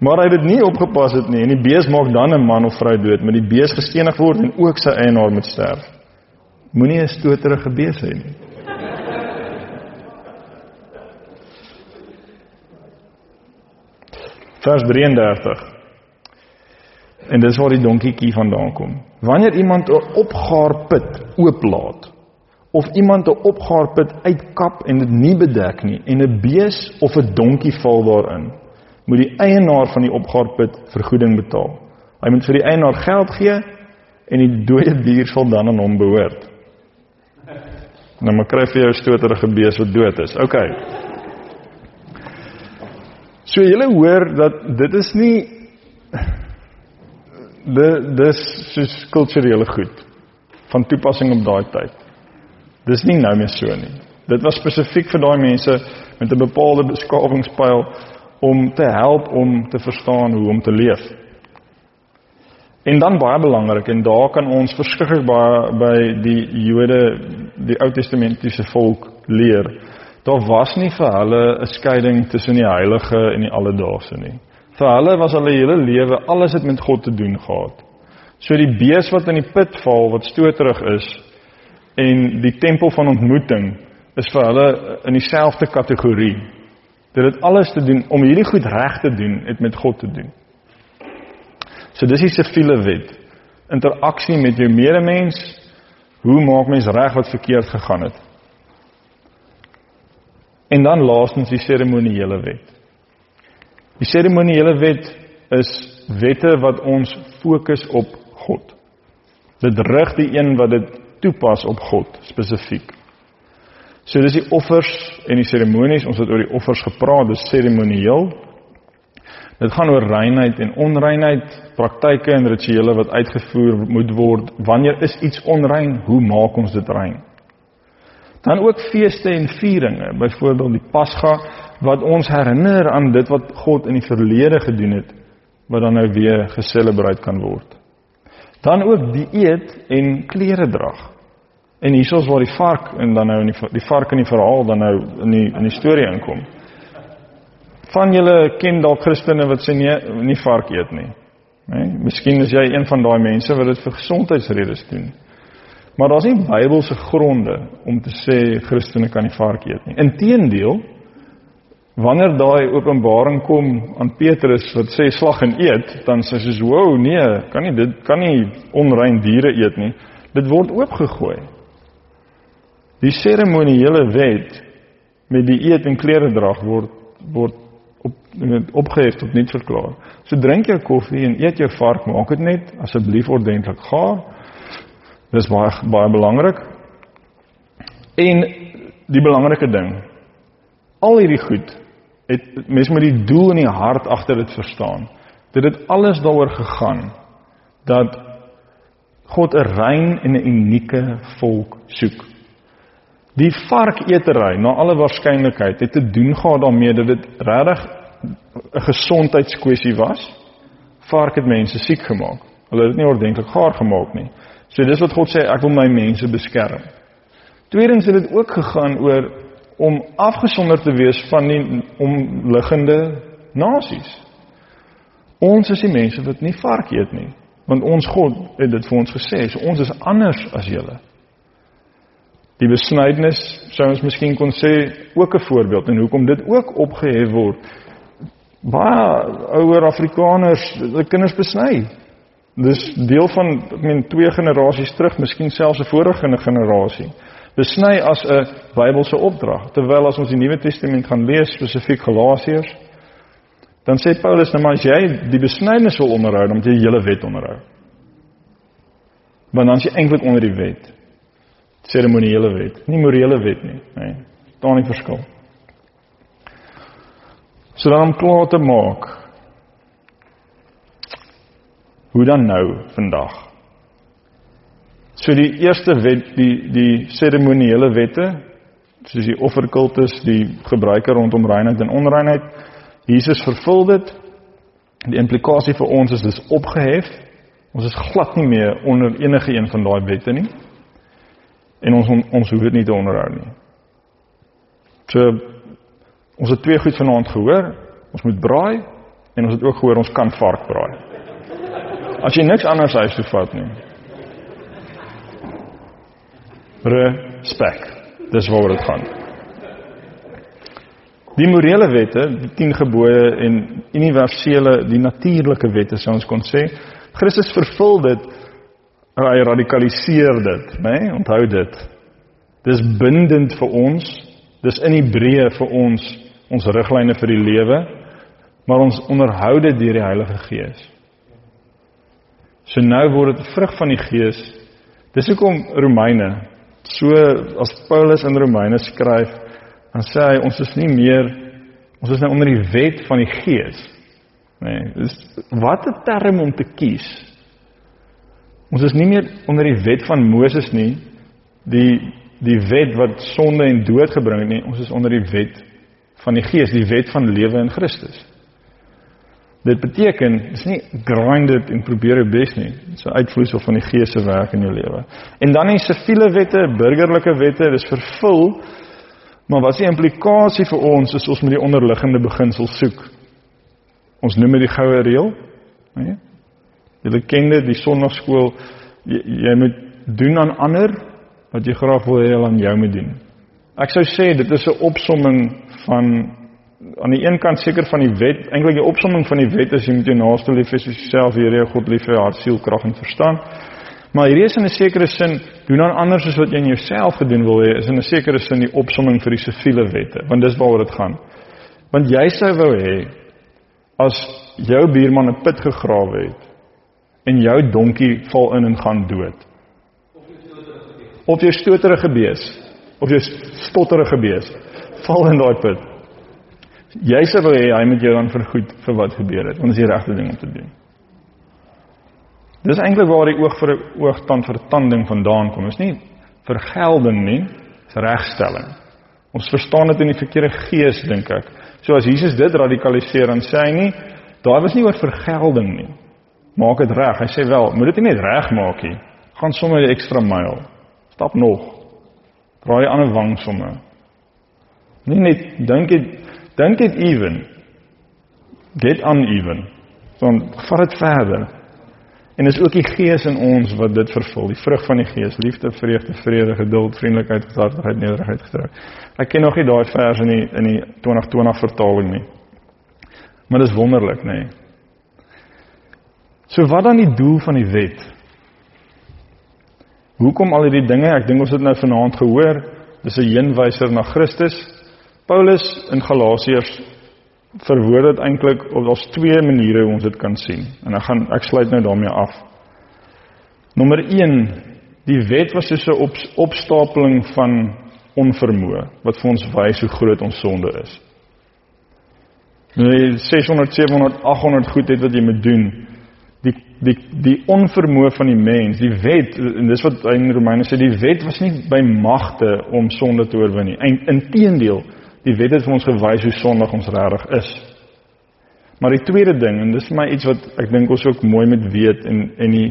C: Maar hy het nie opgepas het nie en die bees maak dan 'n man of vrou dood, maar die bees gestenig word en ook sy eienaar moet sterf. Moenie 'n stoterige bees hê nie. Vers 33. En dis waar die donkietjie vandaan kom. Wanneer iemand 'n opgaar put ooplaat of iemand 'n opgaarput uitkap en dit nie bedek nie en 'n bees of 'n donkie val daarin, moet die eienaar van die opgaarput vergoeding betaal. Hy moet vir die eienaar geld gee en die dooie dier sal dan aan hom behoort. Nou maar kry vir jou stoterige bees wat dood is. OK. So julle hoor dat dit is nie dis soos kulturele goed van toepassing op daai tyd. Dis nie nou meer so nie. Dit was spesifiek vir daai mense met 'n bepaalde beskawingspyl om te help om te verstaan hoe om te leef. En dan baie belangrik en daar kan ons verskriklik baie by die Jode, die Ou Testamentiese volk leer. Daar was nie vir hulle 'n skeiding tussen die heilige en die alledaagse nie. Vir hulle was hulle hele lewe alles het met God te doen gehad. So die bees wat in die put val wat stoterig is, en die tempel van ontmoeting is vir hulle in dieselfde kategorie. Dit het alles te doen om hierdie goed reg te doen, het met God te doen. So dis die siviele wet. Interaksie met jou medemens, hoe maak mens reg wat verkeerd gegaan het? En dan laastens die seremoniele wet. Die seremoniele wet is wette wat ons fokus op God. Dit rig die een wat dit toepas op God spesifiek. So dis die offers en die seremonies, ons het oor die offers gepraat, dis seremonieel. Dit gaan oor reinheid en onreinheid, praktyke en rituele wat uitgevoer moet word. Wanneer is iets onrein? Hoe maak ons dit rein? Dan ook feeste en vieringe, byvoorbeeld die Pasga wat ons herinner aan dit wat God in die verlede gedoen het wat dan nou weer geselebreer kan word. Dan ook die eet en klere drag. En hier is waar die vark en dan nou in die die vark in die verhaal dan nou in die in die storie inkom. Van julle ken dalk Christene wat sê nee, nie vark eet nie. Né? Nee? Miskien is jy een van daai mense wat dit vir gesondheidsredes doen. Maar daar's nie Bybelse gronde om te sê Christene kan nie vark eet nie. Inteendeel, wanneer daai openbaring kom aan Petrus wat sê slag en eet, dan sê hy soos, "Wow, nee, kan nie dit kan nie onrein diere eet nie." Dit word oopgegooi. Die seremoniele wet met die eet en klere drag word word op opgehef tot nie verklaar. So drink jou koffie en eet jou vark, maak dit net asseblief ordentlik gaar. Dis baie baie belangrik. En die belangrike ding, al hierdie goed het mens met die doel in die hart agter dit verstaan. Dit het alles daaroor gegaan dat God 'n rein en 'n unieke volk soek. Die varketery, na alle waarskynlikheid, het te doen gehad daarmee dat dit regtig 'n gesondheidskwessie was. Vark het mense siek gemaak. Hulle het dit nie ordentlik gaar gemaak nie. So dis wat God sê, ek wil my mense beskerm. Tweedens het dit ook gegaan oor om afgesonder te wees van die omliggende nasies. Ons is die mense wat nie vark eet nie, want ons God het dit vir ons gesê, so ons is anders as julle. Die besnydenis sou ons miskien kon sê ook 'n voorbeeld en hoekom dit ook opgehef word. Baie ouer Afrikaners, hulle kinders besny. Dis deel van ek meen twee generasies terug, miskien selfs 'n vorige generasie. Besny as 'n Bybelse opdrag. Terwyl as ons die Nuwe Testament gaan lees, spesifiek Galasiërs, dan sê Paulus nou maar as jy die besnydenis wil onderhou, dan moet jy die hele wet onderhou. Want dan is jy eintlik onder die wet seremoniele wet, nie morele wet nie, nê. Nee, daar nie verskil. So dan om klaar te maak. Hoe dan nou vandag? So die eerste wet, die die seremoniele wette, soos die offerkultus, die gebruike rondom reinheid en onreinheid, Jesus vervul dit. Die implikasie vir ons is dis opgehef. Ons is glad nie meer onder enige een van daai wette nie en ons ons hoef dit nie te onderhou nie. So ons het twee goed vanaand gehoor. Ons moet braai en ons het ook gehoor ons kan vark braai. As jy niks anders huis toe vat nie. Respek. Dis waaroor dit gaan. Die morele wette, die 10 gebooie en universele, die natuurlike wette sou ons kon sê, Christus vervul dit hy radikaliseer dit, né? Nee? Onthou dit. Dis bindend vir ons. Dis in Hebreë vir ons ons riglyne vir die lewe, maar ons onderhou dit deur die Heilige Gees. So nou word dit vrug van die Gees. Dis hoekom Romeine so as Paulus in Romeine skryf, dan sê hy ons is nie meer ons is nou onder die wet van die Gees. Nee, dis wat 'n term om te kies. Ons is nie meer onder die wet van Moses nie, die die wet wat sonde en dood gebring het nie. Ons is onder die wet van die Gees, die wet van lewe in Christus. Dit beteken dis nie grind dit en probeer jou bes nie. Dis 'n uitvloeisel van die Gees se werk in jou lewe. En dan die siviele wette, burgerlike wette, dis vervul. Maar wat is die implikasie vir ons as ons met die onderliggende beginsel soek? Ons noem dit die goue reël, né? Julle ken dit, die sonnaarskool, jy, jy moet doen aan ander wat jy graag wil hê hulle aan jou moet doen. Ek sou sê dit is 'n opsomming van aan die een kant seker van die wet, eintlik die opsomming van die wet is jy moet jou naaste lief hê soos jouself, Here jou God lief hê, hart, siel, krag en verstand. Maar hierdie is in 'n sekere sin doen aan ander soos wat jy in jouself gedoen wil hê, is in 'n sekere sin die opsomming vir die siviele wette, want dis waaroor dit gaan. Want jy sou wou hê as jou buurman 'n put gegrawe het en jou donkie val in en gaan dood. Of jou stoterige bees of jou stotterige bees val in daai put. Jy sê wil hê hy moet jou dan vergoed vir wat gebeur het. Ons is die regte ding om te doen. Dis eintlik waar die oog vir oog tand vir tanding vandaan kom. Dit is nie vergelding nie, dis regstelling. Ons verstaan dit in die verkeerde gees dink ek. So as Jesus dit radikaliseer dan sê hy nie daar was nie oor vergelding nie maak dit reg. Hy sê wel, moet dit nie net reg maak nie. Gaan sommer 'n ekstra myl. Stap nog. Draai aan 'n wang sommer. Nie net dink dit dink dit ewen. Get uneven. Dan vat dit verder. En dis ook die Gees in ons wat dit vervul, die vrug van die Gees, liefde, vreugde, vrede, geduld, vriendelikheid, gesagheidsheid, nederigheid, getrou. Ek ken nog nie daai vers in die in die 2020 vertaling nie. Maar dis wonderlik, nê? So wat dan die doel van die wet? Hoekom al hierdie dinge? Ek dink ons het nou vanaand gehoor, dis 'n heenwyser na Christus. Paulus in Galasiërs verwoord dit eintlik op daar's twee maniere hoe ons dit kan sien. En ek gaan ek sluit nou daarmee af. Nommer 1, die wet was soos 'n op, opstapeling van onvermoë wat vir ons wys hoe groot ons sonde is. Nou 600, 700, 800 goed het wat jy moet doen. Die die die onvermoë van die mens, die wet en dis wat in Romeine sê die wet was nie by magte om sonde te oorwin nie. Inteendeel, Die wet het vir ons gewys hoe sondig ons regtig is. Maar die tweede ding en dis vir my iets wat ek dink ons ook mooi moet weet en en die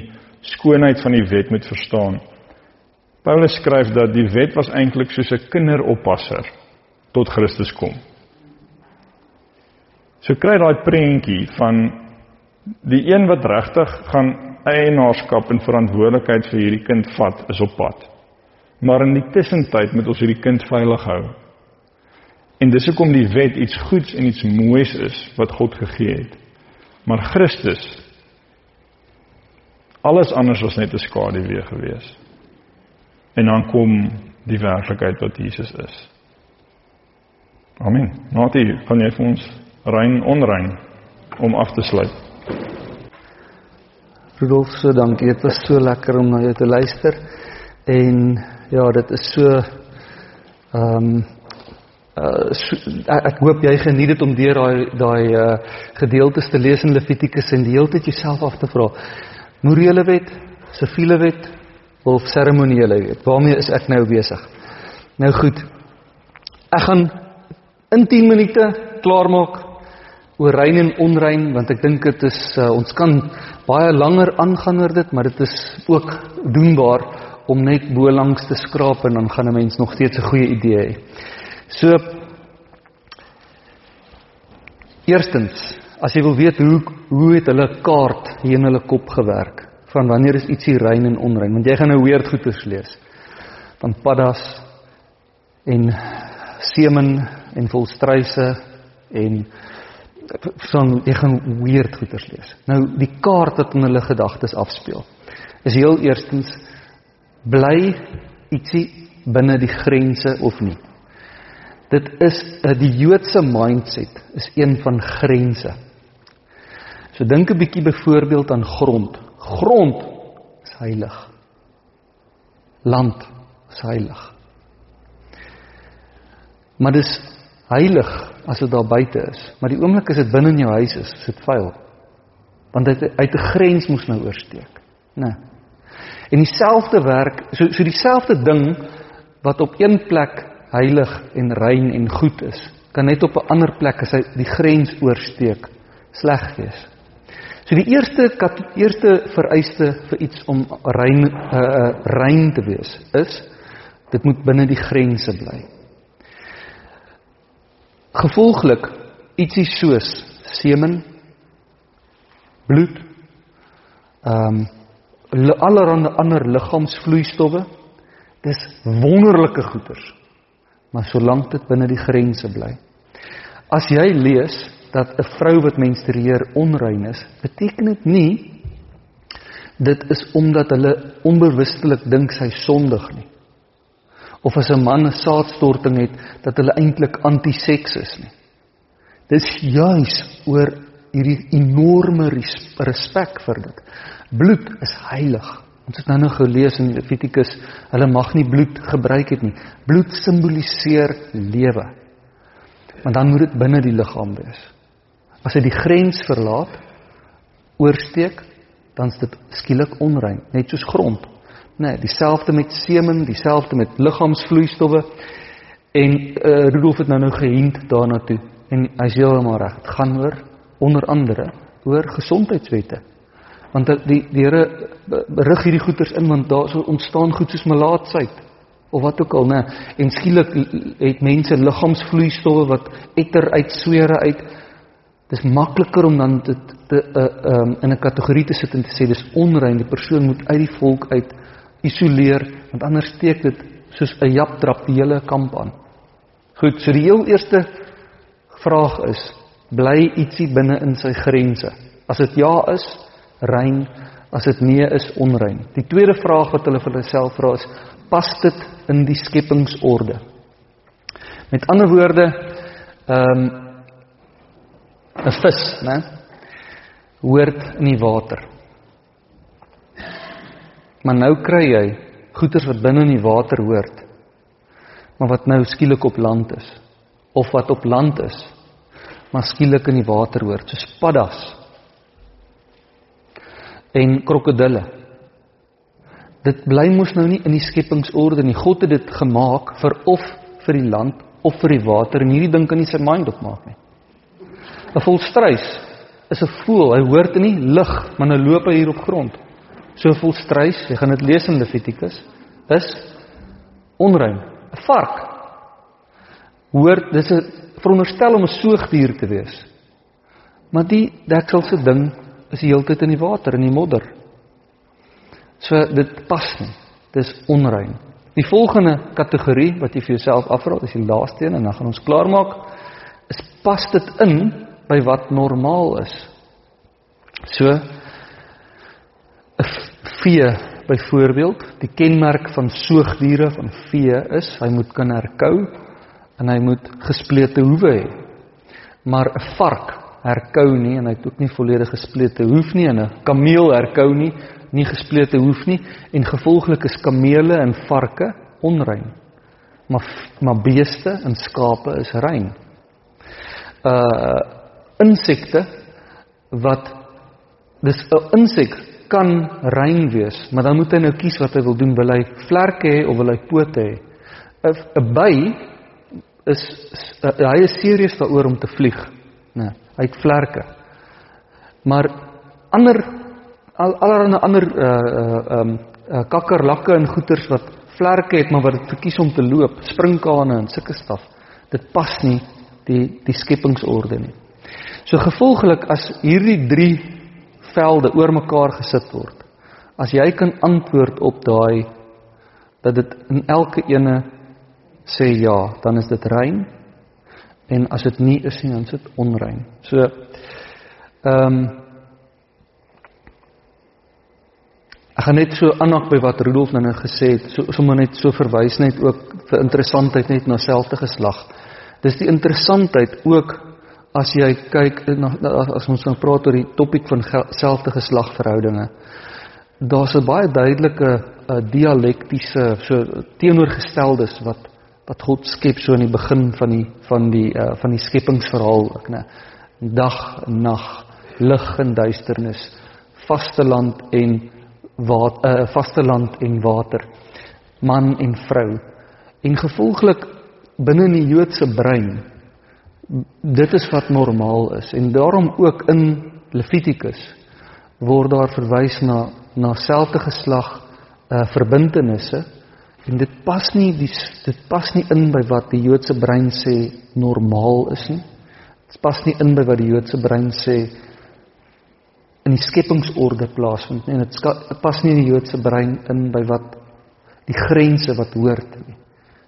C: skoonheid van die wet moet verstaan. Paulus skryf dat die wet was eintlik soos 'n kinderoppasser tot Christus kom. So kry daai prentjie van die een wat regtig gaan eienaarskap en verantwoordelikheid vir hierdie kind vat is op pad. Maar in die tussentyd moet ons hierdie kind veilig hou. En dis hoekom die wet iets goeds en iets moois is wat God gegee het. Maar Christus alles anders was net 'n skaduwee gewees. En dan kom die werklikheid wat Jesus is. Amen. Natie, kan jy vir ons rein onrein om af te sluit?
A: Rudolf, so dankie. Dit was so lekker om na jou te luister. En ja, dit is so ehm um, Uh, so, ek hoop jy geniet dit om deur daai daai uh, gedeeltes te lees in Levitikus en die hele tyd jouself af te vra. Morele wet, siviele wet of seremoniele wet? Waarmee is ek nou besig? Nou goed. Ek gaan in 10 minute klaarmaak oor rein en onrein want ek dink dit is uh, ons kan baie langer aangaan oor dit, maar dit is ook doenbaar om net bo langs te skraap en dan gaan 'n mens nog steeds 'n goeie idee hê. So eerstens, as jy wil weet hoe hoe het hulle kaart hier in hulle kop gewerk van wanneer is ietsie rein en onrein, want jy gaan nou weer goeters lees van paddas en semen en volstruise en van jy gaan weer goeters lees. Nou die kaart wat in hulle gedagtes afspeel is heel eerstens bly ietsie binne die grense of nie. Dit is eh, die Joodse mindset is een van grense. So dink 'n bietjie byvoorbeeld aan grond. Grond is heilig. Land is heilig. Maar dis heilig as dit daar buite is, maar die oomblik as dit binne in jou huis is, is dit vuil. Want dit uit 'n grens moes nou oorsteek, né? Nee. En dieselfde werk, so so dieselfde ding wat op een plek heilig en rein en goed is, kan net op 'n ander plek as hy die grens oorsteek sleg wees. So die eerste eerste vereiste vir iets om rein uh, uh rein te wees is dit moet binne die grense bly. Gevolglik ietsie soos semen, bloed, ehm um, allerlei ander liggaamsvloeistowwe, dis wonderlike goeders maar solank dit binne die grense bly. As jy lees dat 'n vrou wat menstrueer onrein is, beteken dit nie dit is omdat hulle onbewustelik dink sy sondig nie. Of as 'n man 'n saadstorting het dat hulle eintlik anti-seks is nie. Dis juis oor hierdie enorme respek vir dit. Bloed is heilig. Ons het nou nog gelees in Levitikus, hulle mag nie bloed gebruik het nie. Bloed simboliseer lewe. Maar dan moet dit binne die liggaam wees. As dit die grens verlaat, oorsteek, dan is dit skielik onrein, net soos grond. Nee, dieselfde met semen, dieselfde met liggaamsvloeistowwe. En uh, Rudolf het nou nou gehind daarna toe en hy sê heeltemal reg, dit gaan oor onder andere oor gesondheidswette want die die Here rig hierdie goeters in want daar sou ontstaan goed soos malaatsheid of wat ook al nê en skielik het mense liggaamsvloeistowwe wat etter uit swere uit. Dis makliker om dan dit te uh, um, in 'n kategorie te sit en te sê dis onrein. Die persoon moet uit die volk uit isoleer want anders steek dit soos 'n japtrap die hele kamp aan. Goed so die heel eerste vraag is bly ietsie binne in sy grense. As dit ja is rein As dit nee is onrein. Die tweede vraag wat hulle vir hulle self vra is: pas dit in die skepingsorde? Met ander woorde, ehm um, 'n vis, né? Hoort in die water. Maar nou kry jy goeder wat binne in die water hoort, maar wat nou skielik op land is of wat op land is, maar skielik in die water hoort, soos paddas en krokodille. Dit bly mos nou nie in die skepingsorde nie. God het dit gemaak vir of vir die land of vir die water en hierdie ding kan nie sy mind opmaak nie. 'n Volstruis is 'n voël, hy hoort in die lug, maar nou loop hy hier op grond. So 'n volstruis, jy gaan dit lees in Levitikus, is onrein. 'n Vark hoort dis 'n veronderstel om 'n soogdier te wees. Maar die dekselse ding is heeltyd in die water, in die modder. So dit pas nie. Dis onrein. Die volgende kategorie wat jy vir jouself afvra, is die laaste een en dan gaan ons klaarmaak, is pas dit in by wat normaal is. So 'n vee byvoorbeeld, die kenmerk van soogdiere van vee is hy moet kan herkou en hy moet gesplete hoewe hê. Maar 'n vark herkou nie en hy het ook nie volledig gesplete hoef nie en 'n kameel herkou nie, nie gesplete hoef nie en gevolglik is kamele en varke onrein. Maar maar beeste en skape is rein. Uh insekte wat dis 'n insek kan rein wees, maar dan moet hy nou kies wat hy wil doen, wil hy vlerke hê of wil hy pote hê? 'n by is uh, hy is serieus daaroor om te vlieg. Nee, hy het vlerke. Maar ander al allerlei ander uh uh um uh, kakkerlakke en goeters wat vlerke het maar wat dit verkies om te loop, sprinkane en sulke staf. Dit pas nie die die skepingsorde nie. So gevolglik as hierdie 3 velde oor mekaar gesit word, as jy kan antwoord op daai dat dit in elke ene sê ja, dan is dit rein. En as dit nie is nie, dan is dit onrein. So ehm um, Ek gaan net so aanhaak by wat Rudolf nou gesê het, so sommer net so verwys net ook vir interessantheid net na selfde geslag. Dis die interessantheid ook as jy kyk na as ons nou praat oor die topik van selfde geslagverhoudinge. Daar's 'n baie duidelike uh, dialektiese so teenoorgesteldes wat wat God skep so in die begin van die van die uh, van die skepingsverhaal ek nê dag nag lig en duisternis vaste land en wat 'n uh, vaste land en water man en vrou. En gevolglik binne in die Joodse brein dit is wat normaal is. En daarom ook in Levitikus word daar verwys na na selfde geslag uh, verbintenisse En dit pas nie die dit pas nie in by wat die Joodse brein sê normaal is nie. Dit pas nie in by wat die Joodse brein sê in die skepingsorde plaasvind nie. En dit pas nie die Joodse brein in by wat die grense wat hoort nie.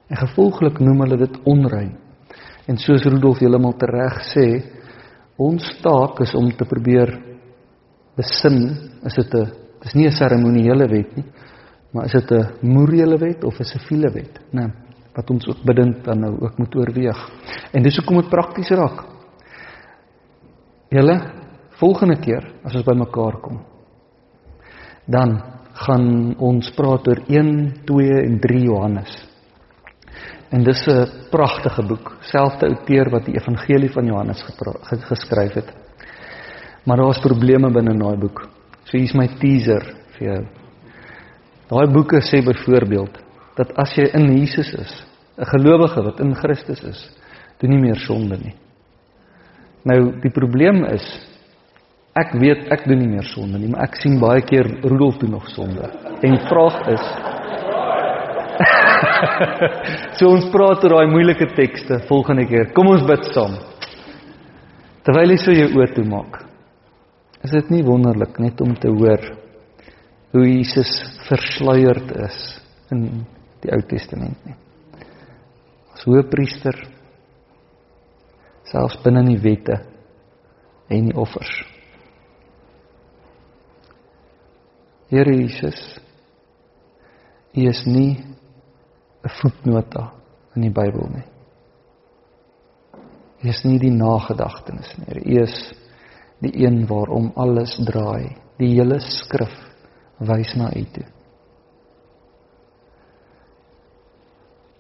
A: En gevolglik noem hulle dit onrein. En soos Rudolf heeltemal tereg sê, ons taak is om te probeer besin, is dit 'n dis nie 'n seremoniele wet nie. Maar is dit 'n morele wet of 'n siviele wet? Nee, wat ons ook bidend dan nou ook moet oorweeg. En dis hoekom dit prakties raak. Julle volgende keer as ons bymekaar kom, dan gaan ons praat oor 1, 2 en 3 Johannes. En dis 'n pragtige boek, selfde outeur wat die evangelie van Johannes geskryf het. Maar daar was probleme binne daai boek. So hier's my teaser vir jou. Daai boeke sê byvoorbeeld dat as jy in Jesus is, 'n gelowige wat in Christus is, doen nie meer sonde nie. Nou die probleem is ek weet ek doen nie meer sonde nie, maar ek sien baie keer Rudolf doen nog sonde. En vraag is So ons praat oor daai moeilike tekste volgende keer. Kom ons bid saam. Terwyl jy so jou oë toemaak. Is dit nie wonderlik net om te hoor hoe Jesus versluierd is in die Ou Testament nie. As hoëpriester selfs binne in die wette en die offers. Here Jesus, U is nie 'n voetnota in die Bybel nie. U is nie die nagedagtenis nie. U is die een waarom alles draai. Die hele skrif wys na U toe.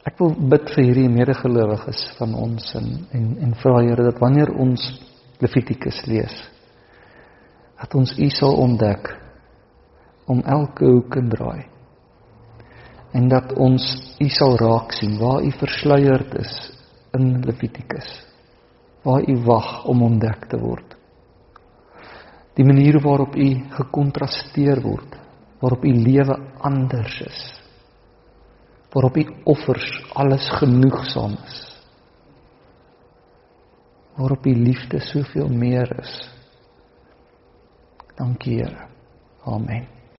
A: Ek wil bid vir hierdie medegelowiges van ons en en en vra Here dat wanneer ons Levitikus lees, dat ons U sal ontdek om elke hoek en draai. En dat ons U sal raak sien waar U versluierd is in Levitikus. Waar U wag om ontdek te word. Die manier waarop U gekontrasteer word, waarop U lewe anders is waarop u offers alles genoegsaam is. Waarop u liefde soveel meer is. Dankie Here. Amen.